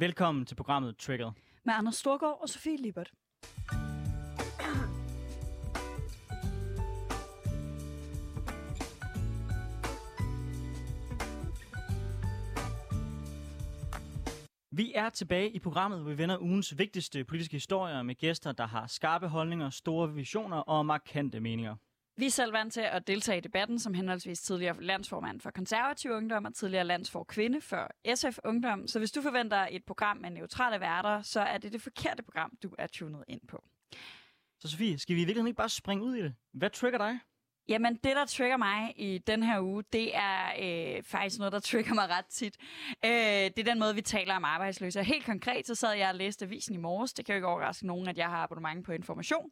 Velkommen til programmet Trigger. Med Anders Storgård og Sofie Libert. Vi er tilbage i programmet, hvor vi vender ugens vigtigste politiske historier med gæster, der har skarpe holdninger, store visioner og markante meninger. Vi er selv vant til at deltage i debatten som henholdsvis tidligere landsformand for konservativ ungdom og tidligere landsfor kvinde for SF Ungdom. Så hvis du forventer et program med neutrale værter, så er det det forkerte program, du er tunet ind på. Så Sofie, skal vi i virkeligheden ikke bare springe ud i det? Hvad trigger dig? Jamen, det, der trigger mig i den her uge, det er øh, faktisk noget, der trigger mig ret tit. Øh, det er den måde, vi taler om arbejdsløse. Helt konkret, så sad jeg og læste avisen i morges. Det kan jo ikke overraske nogen, at jeg har abonnement på information.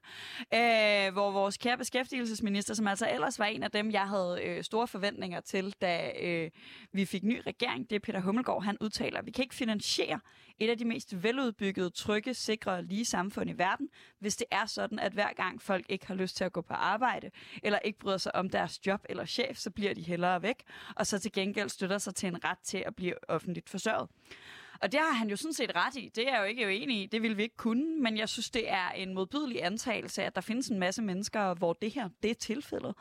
Øh, hvor vores kære beskæftigelsesminister, som altså ellers var en af dem, jeg havde øh, store forventninger til, da øh, vi fik ny regering, det er Peter Hummelgaard, han udtaler, at vi kan ikke finansiere et af de mest veludbyggede, trygge, sikre og lige samfund i verden, hvis det er sådan, at hver gang folk ikke har lyst til at gå på arbejde, eller ikke bryder sig om deres job eller chef, så bliver de hellere væk, og så til gengæld støtter sig til en ret til at blive offentligt forsørget. Og det har han jo sådan set ret i. Det er jeg jo ikke enig i. Det vil vi ikke kunne. Men jeg synes, det er en modbydelig antagelse, at der findes en masse mennesker, hvor det her det er tilfældet.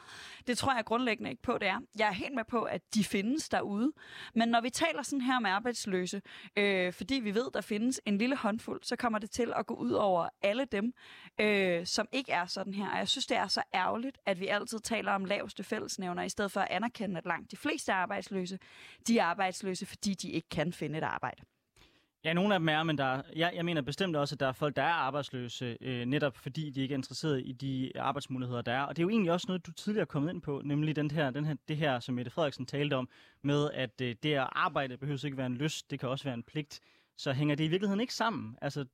Det tror jeg grundlæggende ikke på, det er. Jeg er helt med på, at de findes derude. Men når vi taler sådan her om arbejdsløse, øh, fordi vi ved, der findes en lille håndfuld, så kommer det til at gå ud over alle dem, øh, som ikke er sådan her. Og jeg synes, det er så ærgerligt, at vi altid taler om laveste fællesnævner, i stedet for at anerkende, at langt de fleste er arbejdsløse, de er arbejdsløse, fordi de ikke kan finde et arbejde. Ja, nogle af dem er, men der, jeg, jeg mener bestemt også, at der er folk, der er arbejdsløse, øh, netop fordi de ikke er interesseret i de arbejdsmuligheder, der er. Og det er jo egentlig også noget, du tidligere er kommet ind på, nemlig den her, den her, det her, som Mette Frederiksen talte om, med at øh, det at arbejde behøver ikke være en lyst, det kan også være en pligt. Så hænger det i virkeligheden ikke sammen? Altså...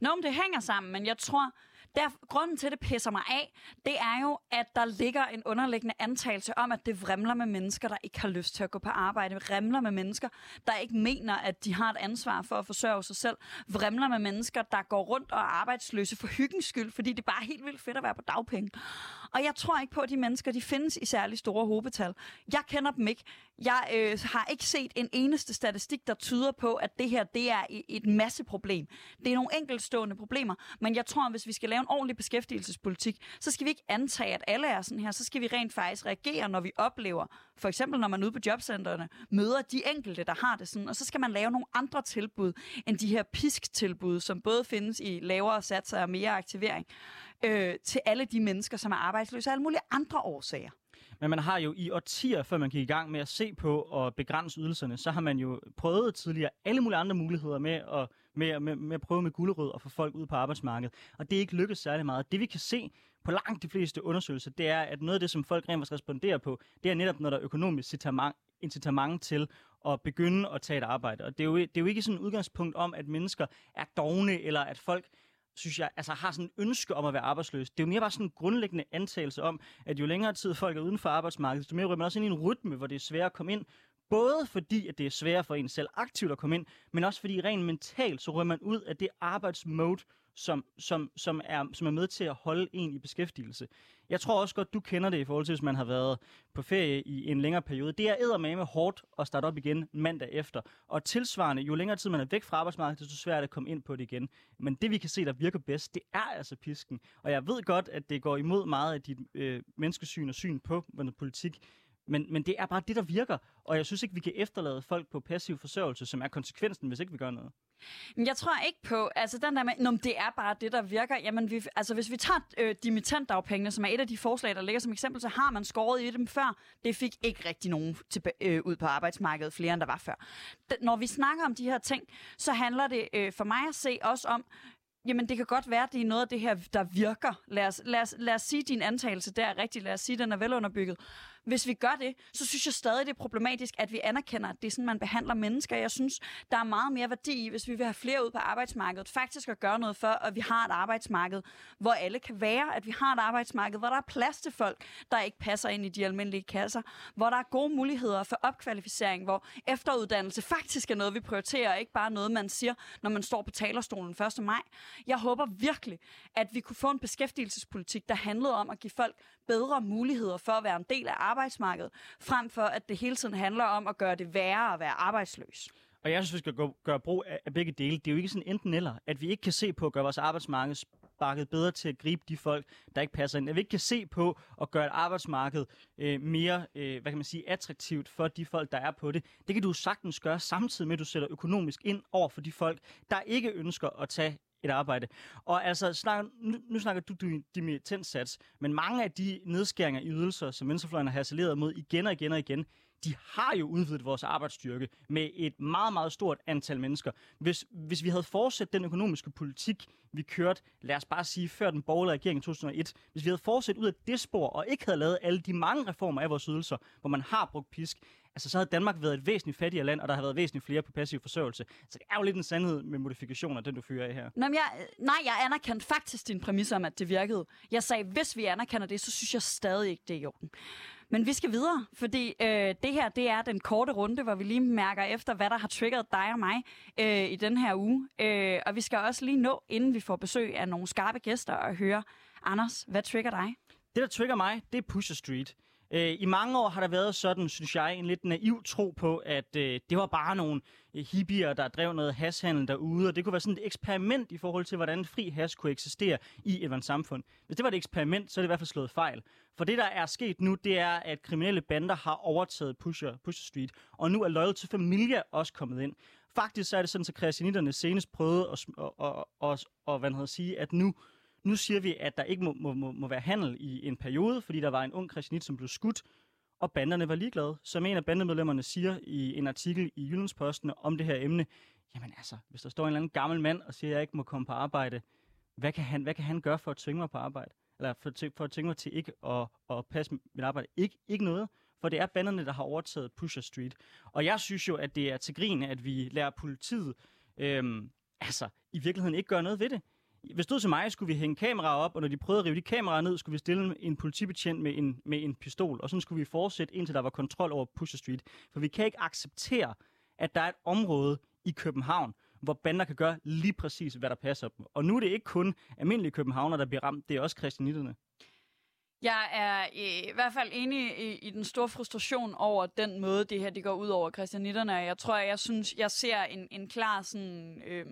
Nå, men det hænger sammen, men jeg tror, der, grunden til, at det pisser mig af, det er jo, at der ligger en underliggende antagelse om, at det vrimler med mennesker, der ikke har lyst til at gå på arbejde. Vrimler med mennesker, der ikke mener, at de har et ansvar for at forsørge sig selv. Vrimler med mennesker, der går rundt og er arbejdsløse for hyggens skyld, fordi det er bare helt vildt fedt at være på dagpenge. Og jeg tror ikke på, at de mennesker de findes i særlig store hovedbetal. Jeg kender dem ikke. Jeg øh, har ikke set en eneste statistik, der tyder på, at det her det er et masse problem. Det er nogle enkeltstående problemer, men jeg tror, at hvis vi skal lave en ordentlig beskæftigelsespolitik, så skal vi ikke antage, at alle er sådan her. Så skal vi rent faktisk reagere, når vi oplever, for eksempel når man ude på jobcentrene, møder de enkelte, der har det sådan, og så skal man lave nogle andre tilbud, end de her pisk-tilbud, som både findes i lavere satser og mere aktivering, øh, til alle de mennesker, som er arbejdsløse af alle mulige andre årsager. Men man har jo i årtier, før man gik i gang med at se på og begrænse ydelserne, så har man jo prøvet tidligere alle mulige andre muligheder med at, med, med, med at prøve med gulerød og få folk ud på arbejdsmarkedet. Og det er ikke lykkedes særlig meget. Det vi kan se på langt de fleste undersøgelser, det er, at noget af det, som folk rent responderer på, det er netop, når der er økonomisk incitament til at begynde at tage et arbejde. Og det er jo, det er jo ikke sådan et udgangspunkt om, at mennesker er dogne, eller at folk synes jeg, altså har sådan en ønske om at være arbejdsløs. Det er jo mere bare sådan en grundlæggende antagelse om, at jo længere tid folk er uden for arbejdsmarkedet, desto mere ryger man også ind i en rytme, hvor det er svært at komme ind. Både fordi, at det er svært for en selv aktivt at komme ind, men også fordi rent mentalt, så ryger man ud af det arbejdsmode, som, som, som, er, som er med til at holde en i beskæftigelse. Jeg tror også godt, du kender det i forhold til, hvis man har været på ferie i en længere periode. Det er med hårdt at starte op igen mandag efter. Og tilsvarende, jo længere tid man er væk fra arbejdsmarkedet, desto svært at komme ind på det igen. Men det vi kan se, der virker bedst, det er altså pisken. Og jeg ved godt, at det går imod meget af dit øh, menneskesyn og syn på politik. Men, men det er bare det, der virker. Og jeg synes ikke, vi kan efterlade folk på passiv forsørgelse, som er konsekvensen, hvis ikke vi gør noget. Jeg tror ikke på, altså den der med, Nå, det er bare det, der virker. Jamen, vi, altså hvis vi tager øh, dimittentdagpengene, som er et af de forslag, der ligger som eksempel, så har man skåret i dem før. Det fik ikke rigtig nogen til, øh, ud på arbejdsmarkedet, flere end der var før. D- når vi snakker om de her ting, så handler det øh, for mig at se også om, Jamen, det kan godt være, at det er noget af det her, der virker. Lad os, lad os, lad os sige, at din antagelse der er rigtig. Lad os sige, at den er velunderbygget. Hvis vi gør det, så synes jeg stadig, det er problematisk, at vi anerkender, at det er sådan, man behandler mennesker. Jeg synes, der er meget mere værdi i, hvis vi vil have flere ud på arbejdsmarkedet, faktisk at gøre noget for, at vi har et arbejdsmarked, hvor alle kan være, at vi har et arbejdsmarked, hvor der er plads til folk, der ikke passer ind i de almindelige kasser, hvor der er gode muligheder for opkvalificering, hvor efteruddannelse faktisk er noget, vi prioriterer, og ikke bare noget, man siger, når man står på talerstolen 1. maj. Jeg håber virkelig, at vi kunne få en beskæftigelsespolitik, der handlede om at give folk bedre muligheder for at være en del af arbejdsmarkedet, frem for at det hele tiden handler om at gøre det værre at være arbejdsløs. Og jeg synes, vi skal gå, gøre brug af, af begge dele. Det er jo ikke sådan enten eller, at vi ikke kan se på at gøre vores arbejdsmarked sparket bedre til at gribe de folk, der ikke passer ind. At vi ikke kan se på at gøre et arbejdsmarked øh, mere, øh, hvad kan man sige, attraktivt for de folk, der er på det. Det kan du sagtens gøre samtidig med, at du sætter økonomisk ind over for de folk, der ikke ønsker at tage et arbejde. Og altså, snak, nu, nu snakker du dimittenssats, men mange af de nedskæringer i ydelser, som venstrefløjen har harceleret mod igen og igen og igen, de har jo udvidet vores arbejdsstyrke med et meget, meget stort antal mennesker. Hvis, hvis vi havde fortsat den økonomiske politik, vi kørte, lad os bare sige, før den borgerlige regering i 2001, hvis vi havde fortsat ud af det spor, og ikke havde lavet alle de mange reformer af vores ydelser, hvor man har brugt pisk, altså så havde Danmark været et væsentligt fattigere land, og der havde været væsentligt flere på passiv forsørgelse. Så det er jo lidt en sandhed med modifikationer, den du fyrer af her. Nå, men jeg, nej, jeg anerkendte faktisk din præmis om, at det virkede. Jeg sagde, hvis vi anerkender det, så synes jeg stadig ikke, det er i orden. Men vi skal videre, fordi øh, det her det er den korte runde, hvor vi lige mærker efter, hvad der har triggeret dig og mig øh, i den her uge. Øh, og vi skal også lige nå, inden vi får besøg af nogle skarpe gæster, og høre, Anders, hvad trigger dig? Det, der trigger mig, det er Pusher Street. Øh, I mange år har der været sådan, synes jeg, en lidt naiv tro på, at øh, det var bare nogle øh, hippier, der drev noget hashandel derude, og det kunne være sådan et eksperiment i forhold til, hvordan fri has kunne eksistere i et samfund. Hvis det var et eksperiment, så er det i hvert fald slået fejl. For det, der er sket nu, det er, at kriminelle bander har overtaget Pusher, Pusher Street, og nu er Loyal to Familia også kommet ind. Faktisk så er det sådan, at kreationitterne senest prøvede at, at, at, at, at, hvad hedder, sige, at nu nu siger vi, at der ikke må, må, må, må være handel i en periode, fordi der var en ung kristenit, som blev skudt, og banderne var ligeglade. Som en af bandemedlemmerne siger i en artikel i Jyllandsposten om det her emne, jamen altså, hvis der står en eller anden gammel mand og siger, at jeg ikke må komme på arbejde, hvad kan han, hvad kan han gøre for at tvinge mig på arbejde? Eller for, for at tvinge mig til ikke at, at passe mit arbejde? Ikke, ikke noget for det er banderne, der har overtaget Pusher Street. Og jeg synes jo, at det er til grin, at vi lærer politiet øhm, altså, i virkeligheden ikke gøre noget ved det. Hvis du til mig, skulle vi hænge kameraer op, og når de prøvede at rive de kameraer ned, skulle vi stille en politibetjent med en, med en pistol, og sådan skulle vi fortsætte, indtil der var kontrol over Pusher Street. For vi kan ikke acceptere, at der er et område i København, hvor bander kan gøre lige præcis, hvad der passer dem. Og nu er det ikke kun almindelige københavner, der bliver ramt, det er også kristianitterne. Jeg er øh, i hvert fald enig i, i den store frustration over den måde, det her det går ud over kristianitterne. Jeg tror, jeg synes, jeg ser en, en klar sådan... øh,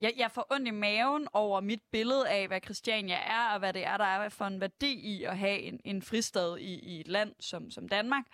jeg, jeg får ondt i maven over mit billede af, hvad Christiania er, og hvad det er, der er for en værdi i at have en, en fristad i, i et land som, som Danmark.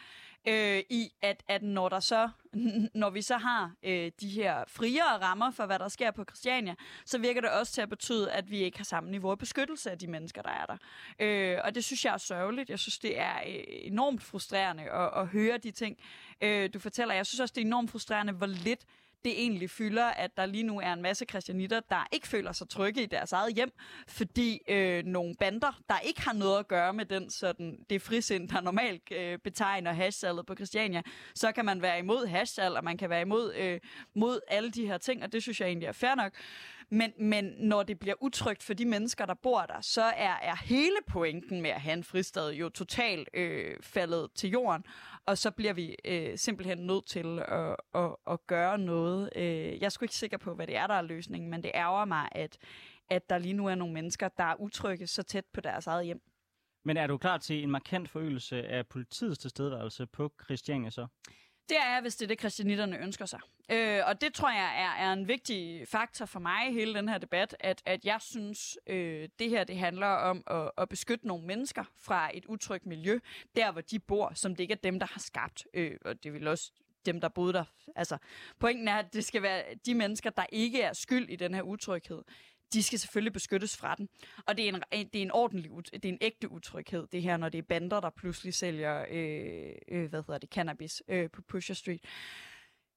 Øh, I at, at når, der så, når vi så har øh, de her friere rammer for, hvad der sker på Christiania, så virker det også til at betyde, at vi ikke har samme niveau af beskyttelse af de mennesker, der er der. Øh, og det synes jeg er sørgeligt. Jeg synes, det er øh, enormt frustrerende at, at høre de ting, øh, du fortæller. Jeg synes også, det er enormt frustrerende, hvor lidt det egentlig fylder, at der lige nu er en masse kristianitter, der ikke føler sig trygge i deres eget hjem, fordi øh, nogle bander, der ikke har noget at gøre med den sådan, det frisind, der normalt øh, betegner hashsalget på Christiania, så kan man være imod hashsal, og man kan være imod øh, mod alle de her ting, og det synes jeg egentlig er fair nok. Men, men når det bliver utrygt for de mennesker, der bor der, så er, er hele pointen med at have en fristad jo totalt øh, faldet til jorden. Og så bliver vi øh, simpelthen nødt til at, at, at gøre noget. Øh, jeg er sgu ikke sikker på, hvad det er, der er løsningen, men det ærger mig, at, at der lige nu er nogle mennesker, der er utrygge så tæt på deres eget hjem. Men er du klar til en markant forøgelse af politiets tilstedeværelse på Christiania så? Det er hvis det er det, kristianitterne ønsker sig. Øh, og det tror jeg er, er en vigtig faktor for mig i hele den her debat, at, at jeg synes, øh, det her det handler om at, at beskytte nogle mennesker fra et utrygt miljø, der hvor de bor, som det ikke er dem, der har skabt. Øh, og det vil også dem, der boede der. Altså, pointen er, at det skal være de mennesker, der ikke er skyld i den her utryghed de skal selvfølgelig beskyttes fra den. Og det er en, øh, det er en ordentlig, det er en ægte utryghed, det her, når det er bander, der pludselig sælger, øh, øh, hvad hedder det, cannabis øh, på Pusher Street.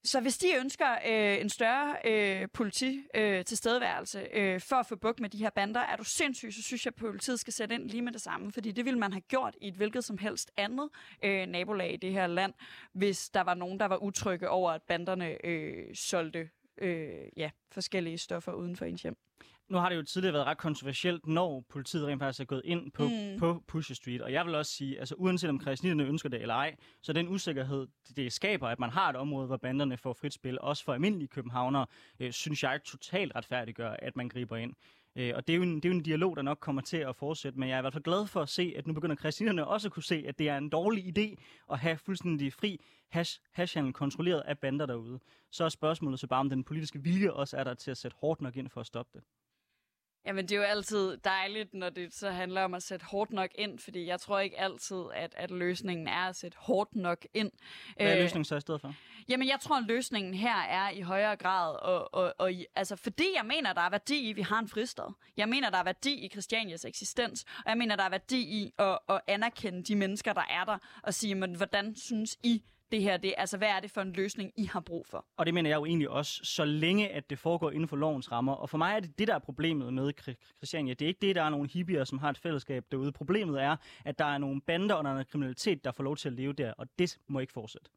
Så hvis de ønsker øh, en større øh, politi øh, tilstedeværelse øh, for at få bukt med de her bander, er du sindssyg, så synes jeg, at politiet skal sætte ind lige med det samme. Fordi det ville man have gjort i et hvilket som helst andet øh, nabolag i det her land, hvis der var nogen, der var utrygge over, at banderne øh, solgte øh, ja, forskellige stoffer uden for ens hjem nu har det jo tidligere været ret kontroversielt, når politiet rent faktisk er gået ind på, mm. på Pusher Street. Og jeg vil også sige, altså uanset om kristianerne ønsker det eller ej, så den usikkerhed, det skaber, at man har et område, hvor banderne får frit spil, også for almindelige københavnere, øh, synes jeg totalt retfærdiggør, at man griber ind. Øh, og det er, jo en, det er jo en dialog, der nok kommer til at fortsætte, men jeg er i hvert fald glad for at se, at nu begynder kristinerne også at kunne se, at det er en dårlig idé at have fuldstændig fri hash, hashhandel kontrolleret af bander derude. Så er spørgsmålet så bare, om den politiske vilje også er der til at sætte hårdt nok ind for at stoppe det. Jamen, det er jo altid dejligt, når det så handler om at sætte hårdt nok ind, fordi jeg tror ikke altid, at, at løsningen er at sætte hårdt nok ind. Hvad er øh, løsningen så i stedet for? Jamen, jeg tror, at løsningen her er i højere grad, og, og, og, altså, fordi jeg mener, der er værdi i, at vi har en fristad. Jeg mener, der er værdi i Christianias eksistens, og jeg mener, der er værdi i at, at anerkende de mennesker, der er der, og sige, men hvordan synes I, det her, det, altså hvad er det for en løsning, I har brug for? Og det mener jeg jo egentlig også, så længe at det foregår inden for lovens rammer. Og for mig er det det, der er problemet med Christiania. Det er ikke det, der er nogle hippier, som har et fællesskab derude. Problemet er, at der er nogle bander og noget kriminalitet, der får lov til at leve der, og det må ikke fortsætte.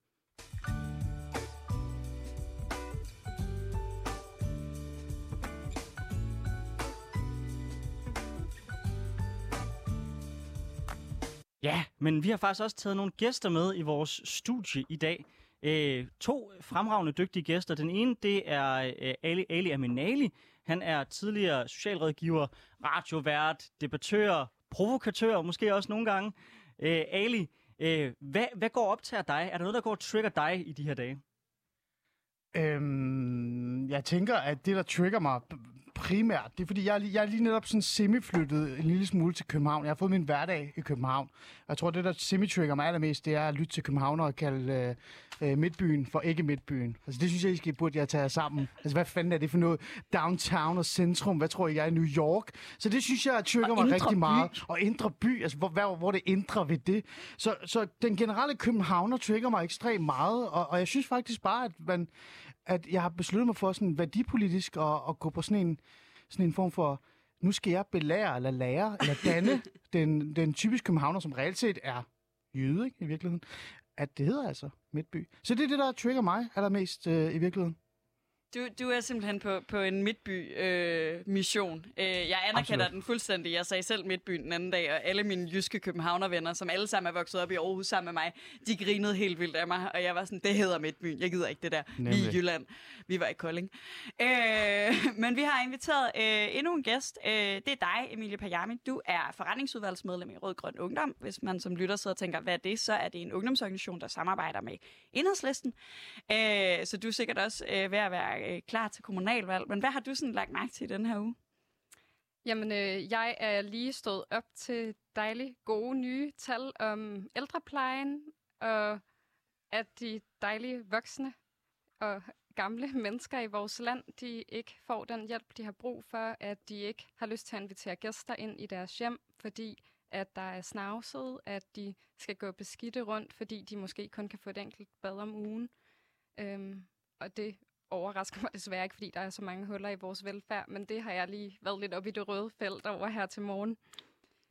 Ja, men vi har faktisk også taget nogle gæster med i vores studie i dag. Øh, to fremragende dygtige gæster. Den ene, det er øh, Ali, Ali Aminali. Han er tidligere socialrådgiver, radiovært, debattør, provokatør, måske også nogle gange. Øh, Ali, øh, hvad, hvad går op til dig? Er der noget, der går og trigger dig i de her dage? Øhm, jeg tænker, at det, der trigger mig primært, det er fordi, jeg er, lige, jeg er lige netop sådan semiflyttet en lille smule til København. Jeg har fået min hverdag i København. Jeg tror, det, der semi-trigger mig allermest, det er at lytte til København og kalde øh, øh, Midtbyen for ikke Midtbyen. Altså, det synes jeg, I skal, burde jeg tage sammen. Altså, hvad fanden er det for noget? Downtown og centrum, hvad tror I, jeg er i New York? Så det synes jeg trigger mig rigtig by. meget. Og indre by, altså, hvor, hvor, hvor det indre ved det. Så, så den generelle Københavner trigger mig ekstremt meget, og, og jeg synes faktisk bare, at man at jeg har besluttet mig for sådan værdipolitisk at, at gå på sådan en, sådan en form for, nu skal jeg belære eller lære eller danne den, den typiske københavner, som reelt set er jøde ikke, i virkeligheden, at det hedder altså Midtby. Så det er det, der trigger mig allermest øh, i virkeligheden. Du, du er simpelthen på, på en midtby-mission. Øh, øh, jeg anerkender Absolut. den fuldstændig. Jeg sagde selv midtby den anden dag, og alle mine jyske københavnervenner, som alle sammen er vokset op i Aarhus sammen med mig, de grinede helt vildt af mig, og jeg var sådan, det hedder midtby. Jeg gider ikke det der. Nemlig. Vi er i Jylland. Vi var i Kolding. Øh, men vi har inviteret øh, endnu en gæst. Øh, det er dig, Emilie Pajami. Du er forretningsudvalgsmedlem i Rød Grøn Ungdom. Hvis man som lytter sidder og tænker, hvad er det, så er det en ungdomsorganisation, der samarbejder med Enhedslisten. Øh, så du er sikkert også øh, ved at være øh, klar til kommunalvalg. Men hvad har du sådan lagt mærke til i den her uge? Jamen, øh, jeg er lige stået op til dejlige, gode nye tal om ældreplejen, og at de dejlige voksne og gamle mennesker i vores land, de ikke får den hjælp, de har brug for, at de ikke har lyst til at invitere gæster ind i deres hjem, fordi at der er snavset, at de skal gå beskidte rundt, fordi de måske kun kan få et enkelt bad om ugen. Øhm, og det overrasker mig desværre ikke, fordi der er så mange huller i vores velfærd, men det har jeg lige været lidt op i det røde felt over her til morgen.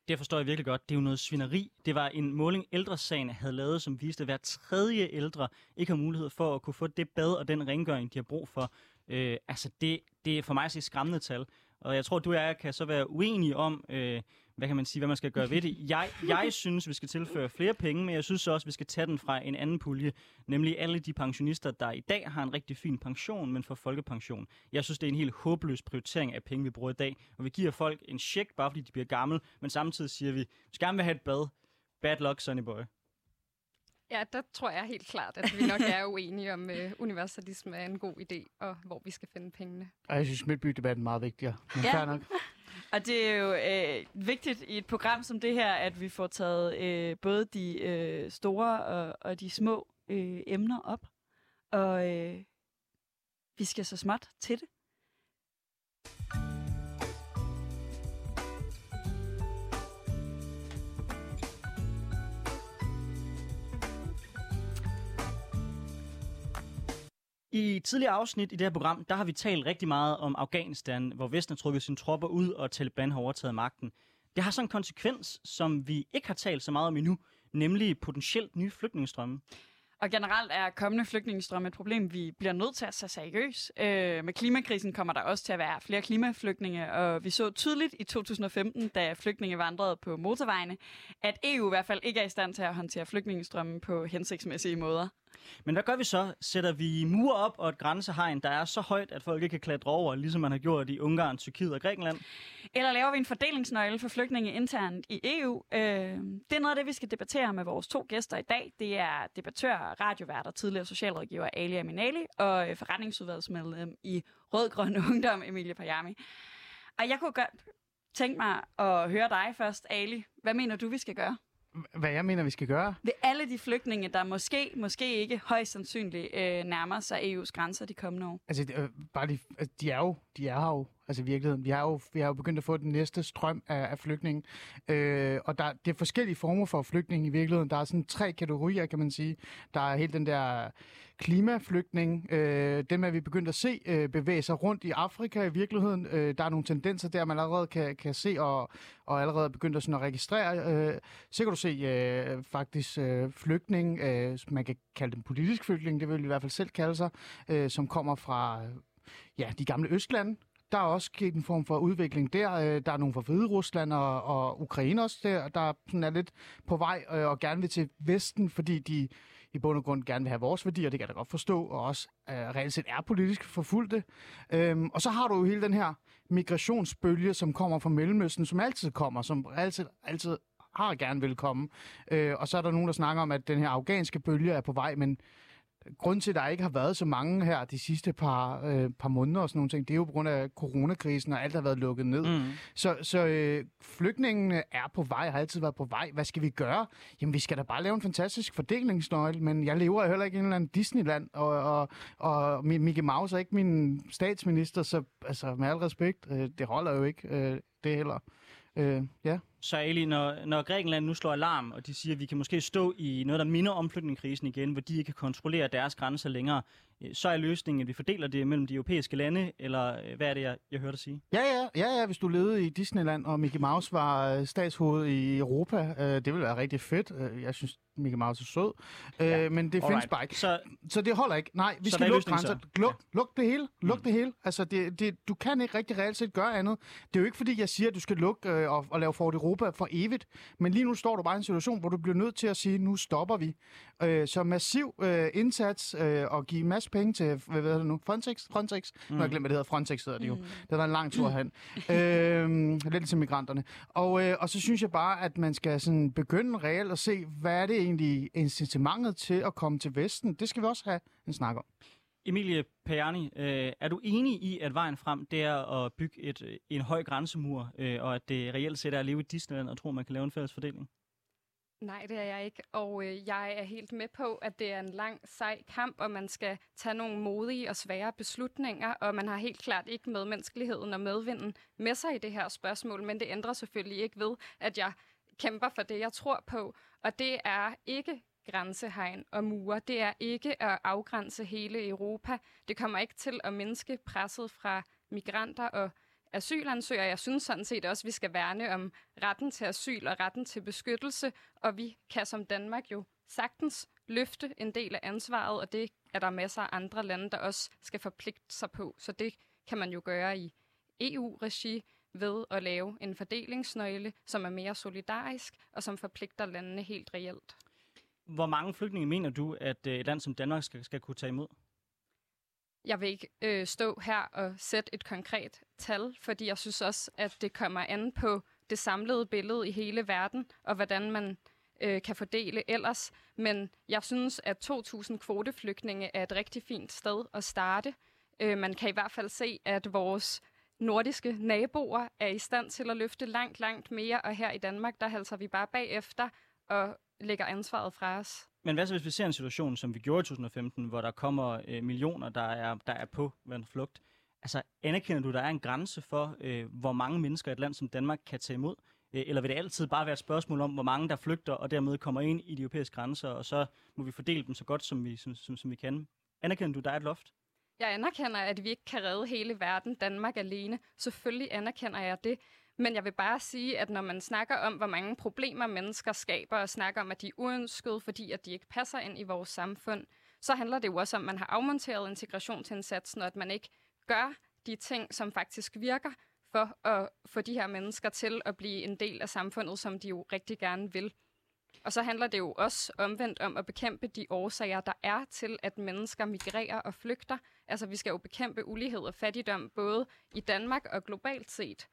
Det forstår jeg virkelig godt. Det er jo noget svineri. Det var en måling, ældresagen havde lavet, som viste, at hver tredje ældre ikke har mulighed for at kunne få det bad og den rengøring, de har brug for. Øh, altså, det, det er for mig at se skræmmende tal. Og jeg tror, du og jeg kan så være uenige om, øh, hvad kan man sige, hvad man skal gøre ved det. Jeg, jeg synes, vi skal tilføre flere penge, men jeg synes også, vi skal tage den fra en anden pulje, nemlig alle de pensionister, der i dag har en rigtig fin pension, men får folkepension. Jeg synes, det er en helt håbløs prioritering af penge, vi bruger i dag, og vi giver folk en check, bare fordi de bliver gamle, men samtidig siger vi, vi skal gerne vil have et bad. Bad luck, Sonny Boy. Ja, der tror jeg helt klart, at vi nok er uenige om, uh, universalisme er en god idé, og hvor vi skal finde pengene. Og jeg synes, Midtby-debatten er meget vigtigere. Men ja. nok. Og det er jo øh, vigtigt i et program som det her, at vi får taget øh, både de øh, store og, og de små øh, emner op. Og øh, vi skal så småt til det. I tidligere afsnit i det her program, der har vi talt rigtig meget om Afghanistan, hvor Vesten har trukket sine tropper ud, og Taliban har overtaget magten. Det har sådan en konsekvens, som vi ikke har talt så meget om endnu, nemlig potentielt nye flygtningestrømme. Og generelt er kommende flygtningestrømme et problem, vi bliver nødt til at tage seriøst. Øh, med klimakrisen kommer der også til at være flere klimaflygtninge, og vi så tydeligt i 2015, da flygtninge vandrede på motorvejene, at EU i hvert fald ikke er i stand til at håndtere flygtningestrømmen på hensigtsmæssige måder. Men hvad gør vi så? Sætter vi mur op og et grænsehegn, der er så højt, at folk ikke kan klatre over, ligesom man har gjort i Ungarn, Tyrkiet og Grækenland? Eller laver vi en fordelingsnøgle for flygtninge internt i EU? Øh, det er noget af det, vi skal debattere med vores to gæster i dag. Det er debattør, radiovært og tidligere socialrådgiver Ali Aminali og øh, forretningsudvalgsmedlem i Rødgrøn Ungdom Emilie Pajami. Og jeg kunne godt tænke mig at høre dig først, Ali. Hvad mener du, vi skal gøre? Hvad jeg mener, vi skal gøre? Ved alle de flygtninge, der måske, måske ikke højst sandsynligt øh, nærmer sig EU's grænser de kommende år? Altså, øh, bare de, altså, de er jo, de er her jo, altså i virkeligheden. Vi har jo, vi har jo begyndt at få den næste strøm af, af flygtninge. Øh, og der, det er forskellige former for flygtninge i virkeligheden. Der er sådan tre kategorier, kan man sige. Der er helt den der klimaflygtning. Øh, dem er vi begyndt at se øh, bevæge sig rundt i Afrika i virkeligheden. Øh, der er nogle tendenser der, man allerede kan, kan se og, og allerede begyndt at, sådan at registrere. Øh, så kan du se øh, faktisk øh, flygtning, øh, man kan kalde dem politisk flygtning, det vil vi i hvert fald selv kalde sig, øh, som kommer fra ja, de gamle Østlande, der er også sket en form for udvikling der. Øh, der er nogle fra Hvide Rusland og, og Ukraine også der, der sådan er lidt på vej øh, og gerne vil til Vesten, fordi de i bund og grund gerne vil have vores værdier, det kan jeg da godt forstå, og også øh, reelt set er politisk forfulgte. Øhm, og så har du jo hele den her migrationsbølge, som kommer fra Mellemøsten, som altid kommer, som altid, altid har gerne vil komme. Øh, og så er der nogen, der snakker om, at den her afghanske bølge er på vej, men grund til, at der ikke har været så mange her de sidste par, øh, par måneder og sådan nogle ting, det er jo på grund af coronakrisen, og alt har været lukket ned. Mm. Så, så øh, flygtningene er på vej, har altid været på vej. Hvad skal vi gøre? Jamen, vi skal da bare lave en fantastisk fordelingsnøgle, men jeg lever heller ikke i en eller anden Disneyland, og, og, og Mickey Mouse er ikke min statsminister, så altså, med al respekt, øh, det holder jo ikke øh, det heller. Øh, ja. Så Ali, når, når Grækenland nu slår alarm, og de siger, at vi kan måske stå i noget, der minder om flygtningekrisen igen, hvor de ikke kan kontrollere deres grænser længere, så er løsningen, at vi fordeler det mellem de europæiske lande, eller øh, hvad er det, jeg, jeg hørte dig sige? Ja, ja, ja, ja, hvis du levede i Disneyland, og Mickey Mouse var øh, statshoved i Europa, øh, det ville være rigtig fedt. Jeg synes, Mickey Mouse er sød, ja. øh, men det Alright. findes bare ikke. Så, så det holder ikke. Nej, vi skal lukke grænser. Luk, ja. luk det hele. Luk mm. det hele. Altså, det, det, du kan ikke rigtig reelt set gøre andet. Det er jo ikke, fordi jeg siger, at du skal lukke øh, og, og lave Fort Europa for evigt, men lige nu står du bare i en situation, hvor du bliver nødt til at sige, nu stopper vi. Øh, så massiv øh, indsats øh, og give masse penge til, hvad ved det nu, Frontex? Frontex? Mm. Nu har jeg glemt, hvad det hedder. Frontex hedder det jo. Mm. Det var en lang tur hen. øh, lidt til migranterne. Og, øh, og så synes jeg bare, at man skal sådan begynde reelt at se, hvad er det egentlig incitamentet til at komme til Vesten? Det skal vi også have en snak om. Emilie Pajani, øh, er du enig i, at vejen frem det er at bygge et, øh, en høj grænsemur, øh, og at det reelt set er at leve i Disneyland og tro, man kan lave en fælles fordeling? Nej, det er jeg ikke, og øh, jeg er helt med på, at det er en lang, sej kamp, og man skal tage nogle modige og svære beslutninger, og man har helt klart ikke medmenneskeligheden og medvinden med sig i det her spørgsmål, men det ændrer selvfølgelig ikke ved, at jeg kæmper for det, jeg tror på, og det er ikke grænsehegn og mure. Det er ikke at afgrænse hele Europa. Det kommer ikke til at mindske presset fra migranter og asylansøgere. Jeg synes sådan set også, at vi skal værne om retten til asyl og retten til beskyttelse, og vi kan som Danmark jo sagtens løfte en del af ansvaret, og det er der masser af andre lande, der også skal forpligte sig på. Så det kan man jo gøre i EU-regi ved at lave en fordelingsnøgle, som er mere solidarisk og som forpligter landene helt reelt. Hvor mange flygtninge mener du, at øh, et land som Danmark skal, skal kunne tage imod? Jeg vil ikke øh, stå her og sætte et konkret tal, fordi jeg synes også, at det kommer an på det samlede billede i hele verden, og hvordan man øh, kan fordele ellers. Men jeg synes, at 2.000 kvoteflygtninge er et rigtig fint sted at starte. Øh, man kan i hvert fald se, at vores nordiske naboer er i stand til at løfte langt, langt mere, og her i Danmark, der halser vi bare bagefter og lægger ansvaret fra os. Men hvad så, hvis vi ser en situation, som vi gjorde i 2015, hvor der kommer øh, millioner, der er, der er på en flugt? Altså, anerkender du, der er en grænse for, øh, hvor mange mennesker et land som Danmark kan tage imod? Øh, eller vil det altid bare være et spørgsmål om, hvor mange der flygter, og dermed kommer ind i de europæiske grænser, og så må vi fordele dem så godt, som vi, som, som, som vi kan? Anerkender du, der er et loft? Jeg anerkender, at vi ikke kan redde hele verden, Danmark alene. Selvfølgelig anerkender jeg det. Men jeg vil bare sige, at når man snakker om, hvor mange problemer mennesker skaber, og snakker om, at de er uønskede, fordi at de ikke passer ind i vores samfund, så handler det jo også om, at man har afmonteret integrationsindsatsen, og at man ikke gør de ting, som faktisk virker, for at få de her mennesker til at blive en del af samfundet, som de jo rigtig gerne vil. Og så handler det jo også omvendt om at bekæmpe de årsager, der er til, at mennesker migrerer og flygter. Altså, vi skal jo bekæmpe ulighed og fattigdom, både i Danmark og globalt set.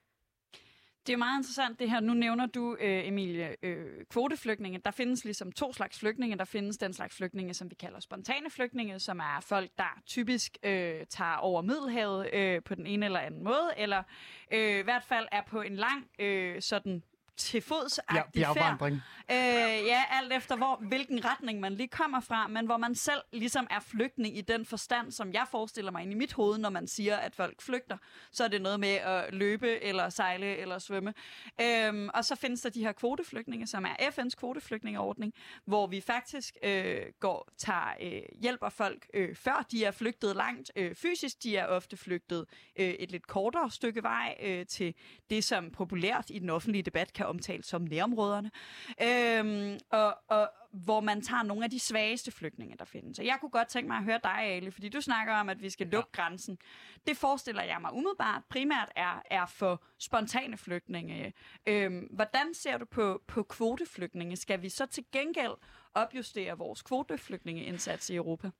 Det er meget interessant det her. Nu nævner du, øh, Emilie, øh, kvoteflygtninge. Der findes ligesom to slags flygtninge. Der findes den slags flygtninge, som vi kalder spontane flygtninge, som er folk, der typisk øh, tager over Middelhavet øh, på den ene eller anden måde, eller øh, i hvert fald er på en lang øh, sådan til fods færd. Øh, ja, alt efter hvor, hvilken retning man lige kommer fra, men hvor man selv ligesom er flygtning i den forstand, som jeg forestiller mig ind i mit hoved, når man siger, at folk flygter. Så er det noget med at løbe, eller sejle, eller svømme. Øhm, og så findes der de her kvoteflygtninge, som er FN's kvoteflygtningeordning, hvor vi faktisk øh, går, tager, øh, hjælper folk, øh, før de er flygtet langt øh, fysisk. De er ofte flygtet øh, et lidt kortere stykke vej øh, til det, som populært i den offentlige debat kan omtales som nærområderne. Øhm, og, og hvor man tager nogle af de svageste flygtninge, der findes. Og jeg kunne godt tænke mig at høre dig, Ali, fordi du snakker om, at vi skal lukke ja. grænsen. Det forestiller jeg mig umiddelbart primært er, er for spontane flygtninge. Øhm, hvordan ser du på, på kvoteflygtninge? Skal vi så til gengæld opjustere vores kvoteflygtningeindsats i Europa?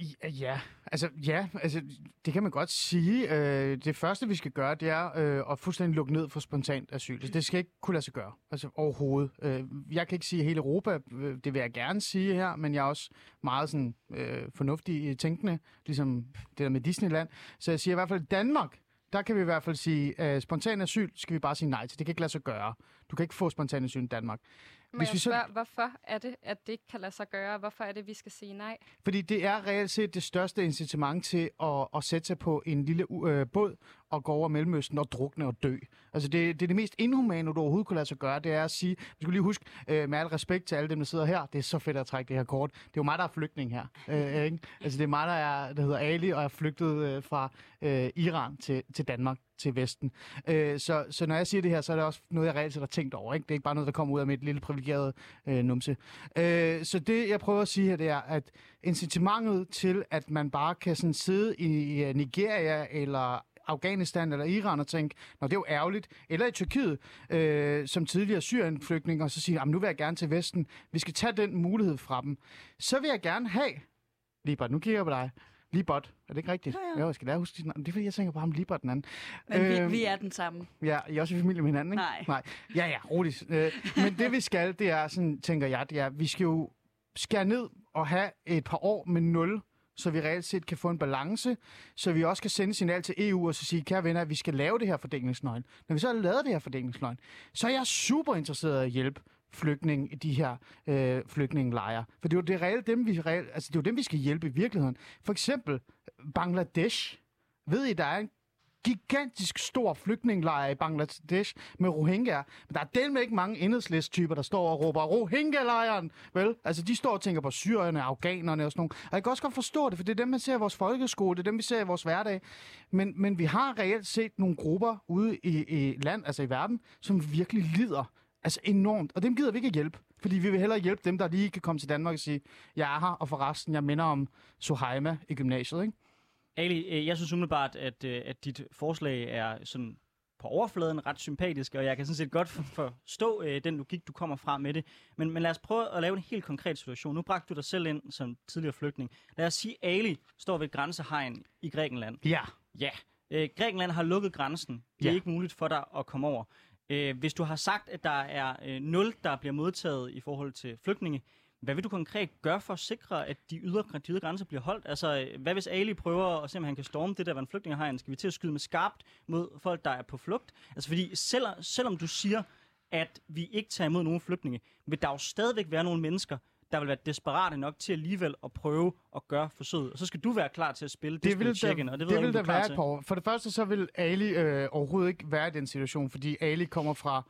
Øh, ja, altså, ja, altså, det kan man godt sige. Øh, det første, vi skal gøre, det er øh, at fuldstændig lukke ned for spontant asyl. Altså, det skal ikke kunne lade sig gøre, altså overhovedet. Øh, jeg kan ikke sige hele Europa, øh, det vil jeg gerne sige her, men jeg er også meget sådan, øh, fornuftig i tænkende, ligesom det der med Disneyland. Så jeg siger i hvert fald, Danmark, der kan vi i hvert fald sige, øh, spontan asyl skal vi bare sige nej til. Det kan ikke lade sig gøre. Du kan ikke få spontan asyl i Danmark. Må Hvis jeg vi så- spørge, hvorfor er det, at det ikke kan lade sig gøre? Hvorfor er det, vi skal sige nej? Fordi det er reelt set det største incitament til at, at sætte sig på en lille øh, båd og gå over Mellemøsten og drukne og dø. Altså det, det er det mest inhumane, du overhovedet kunne lade sig gøre, det er at sige, vi skal lige huske, øh, med al respekt til alle dem, der sidder her, det er så fedt at trække det her kort. Det er jo mig, der er flygtning her. Øh, ikke? Altså det er mig, der, er, der hedder Ali, og er flygtet øh, fra øh, Iran til, til Danmark til Vesten. Øh, så, så når jeg siger det her, så er det også noget, jeg reelt set har tænkt over. Ikke? Det er ikke bare noget, der kommer ud af mit lille privilegerede øh, numse. Øh, så det, jeg prøver at sige her, det er, at incitamentet til, at man bare kan sådan sidde i i øh, Nigeria eller Afghanistan eller Iran og tænke, når det er jo ærgerligt. Eller i Tyrkiet, øh, som tidligere Syrien-flygtning, og så sige, nu vil jeg gerne til Vesten. Vi skal tage den mulighed fra dem. Så vil jeg gerne have, Libert, nu kigger jeg på dig, Libert, er det ikke rigtigt? Ja, ja. Jo, jeg skal lære at huske navn. Det er fordi, jeg tænker på ham Libert den anden. Men vi, Øhm, vi er den samme. Ja, I er også i familie med hinanden, ikke? Nej. Nej. Ja, ja, roligt. Øh, men det vi skal, det er, sådan tænker jeg, det er, vi skal jo skære ned og have et par år med nul, så vi reelt set kan få en balance, så vi også kan sende signal til EU og så sige, kære venner, at vi skal lave det her fordelingsnøgn. Når vi så har lavet det her fordelingsnøgn, så er jeg super interesseret i at hjælpe flygtninge i de her øh, flygtningelejre. For det er jo det reelt dem, vi reelt, altså det er jo dem, vi skal hjælpe i virkeligheden. For eksempel øh, Bangladesh. Ved I, der er en gigantisk stor flygtningelejr i Bangladesh med Rohingya. Men der er del med ikke mange enhedslist-typer, der står og råber Rohingya-lejren. Vel? Altså, de står og tænker på syrerne, afghanerne og sådan noget. Og jeg kan også godt forstå det, for det er dem, man ser i vores folkeskole, det er dem, vi ser i vores hverdag. Men, men vi har reelt set nogle grupper ude i, i land, altså i verden, som virkelig lider. Altså enormt. Og dem gider vi ikke hjælpe. Fordi vi vil hellere hjælpe dem, der lige kan komme til Danmark og sige, jeg er her, og forresten, jeg minder om Sohaima i gymnasiet, ikke? Ali, øh, jeg synes umiddelbart, at, øh, at dit forslag er sådan på overfladen ret sympatisk, og jeg kan sådan set godt for- forstå øh, den logik, du kommer fra med det. Men, men lad os prøve at lave en helt konkret situation. Nu bragte du dig selv ind som tidligere flygtning. Lad os sige, Ali står ved grænsehegn i Grækenland. Ja. Ja, øh, Grækenland har lukket grænsen. Det er Ja. ikke muligt for dig at komme over. Øh, hvis du har sagt, at der er øh, nul, der bliver modtaget i forhold til flygtninge, hvad vil du konkret gøre for at sikre, at de ydre, de ydre grænser bliver holdt? Altså, hvad hvis Ali prøver at se, om han kan storme det der, hvad en flygtning har? Skal vi til at skyde med skarpt mod folk, der er på flugt? Altså, fordi selv, selvom du siger, at vi ikke tager imod nogen flygtninge, vil der jo stadigvæk være nogle mennesker, der vil være desperate nok til alligevel at prøve at gøre forsøget. Og så skal du være klar til at spille Det vil check-in, der, og det, det, vil der er være et par år. For det første, så vil Ali øh, overhovedet ikke være i den situation, fordi Ali kommer fra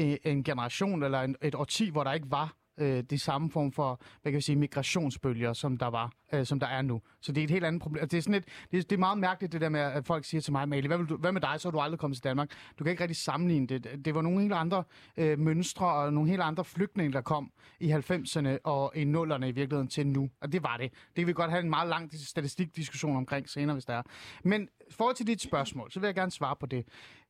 øh, en generation eller en, et årti, hvor der ikke var øh, det samme form for, hvad kan vi sige, migrationsbølger, som der var, øh, som der er nu. Så det er et helt andet problem. Altså, det er, sådan et, det, er, det er meget mærkeligt, det der med, at folk siger til mig, Mali, hvad, vil du, hvad med dig, så har du aldrig kommet til Danmark. Du kan ikke rigtig sammenligne det. Det var nogle helt andre øh, mønstre og nogle helt andre flygtninge, der kom i 90'erne og i 0'erne i virkeligheden til nu. Og det var det. Det kan vi godt have en meget lang statistikdiskussion omkring senere, hvis der er. Men forhold til dit spørgsmål, så vil jeg gerne svare på det.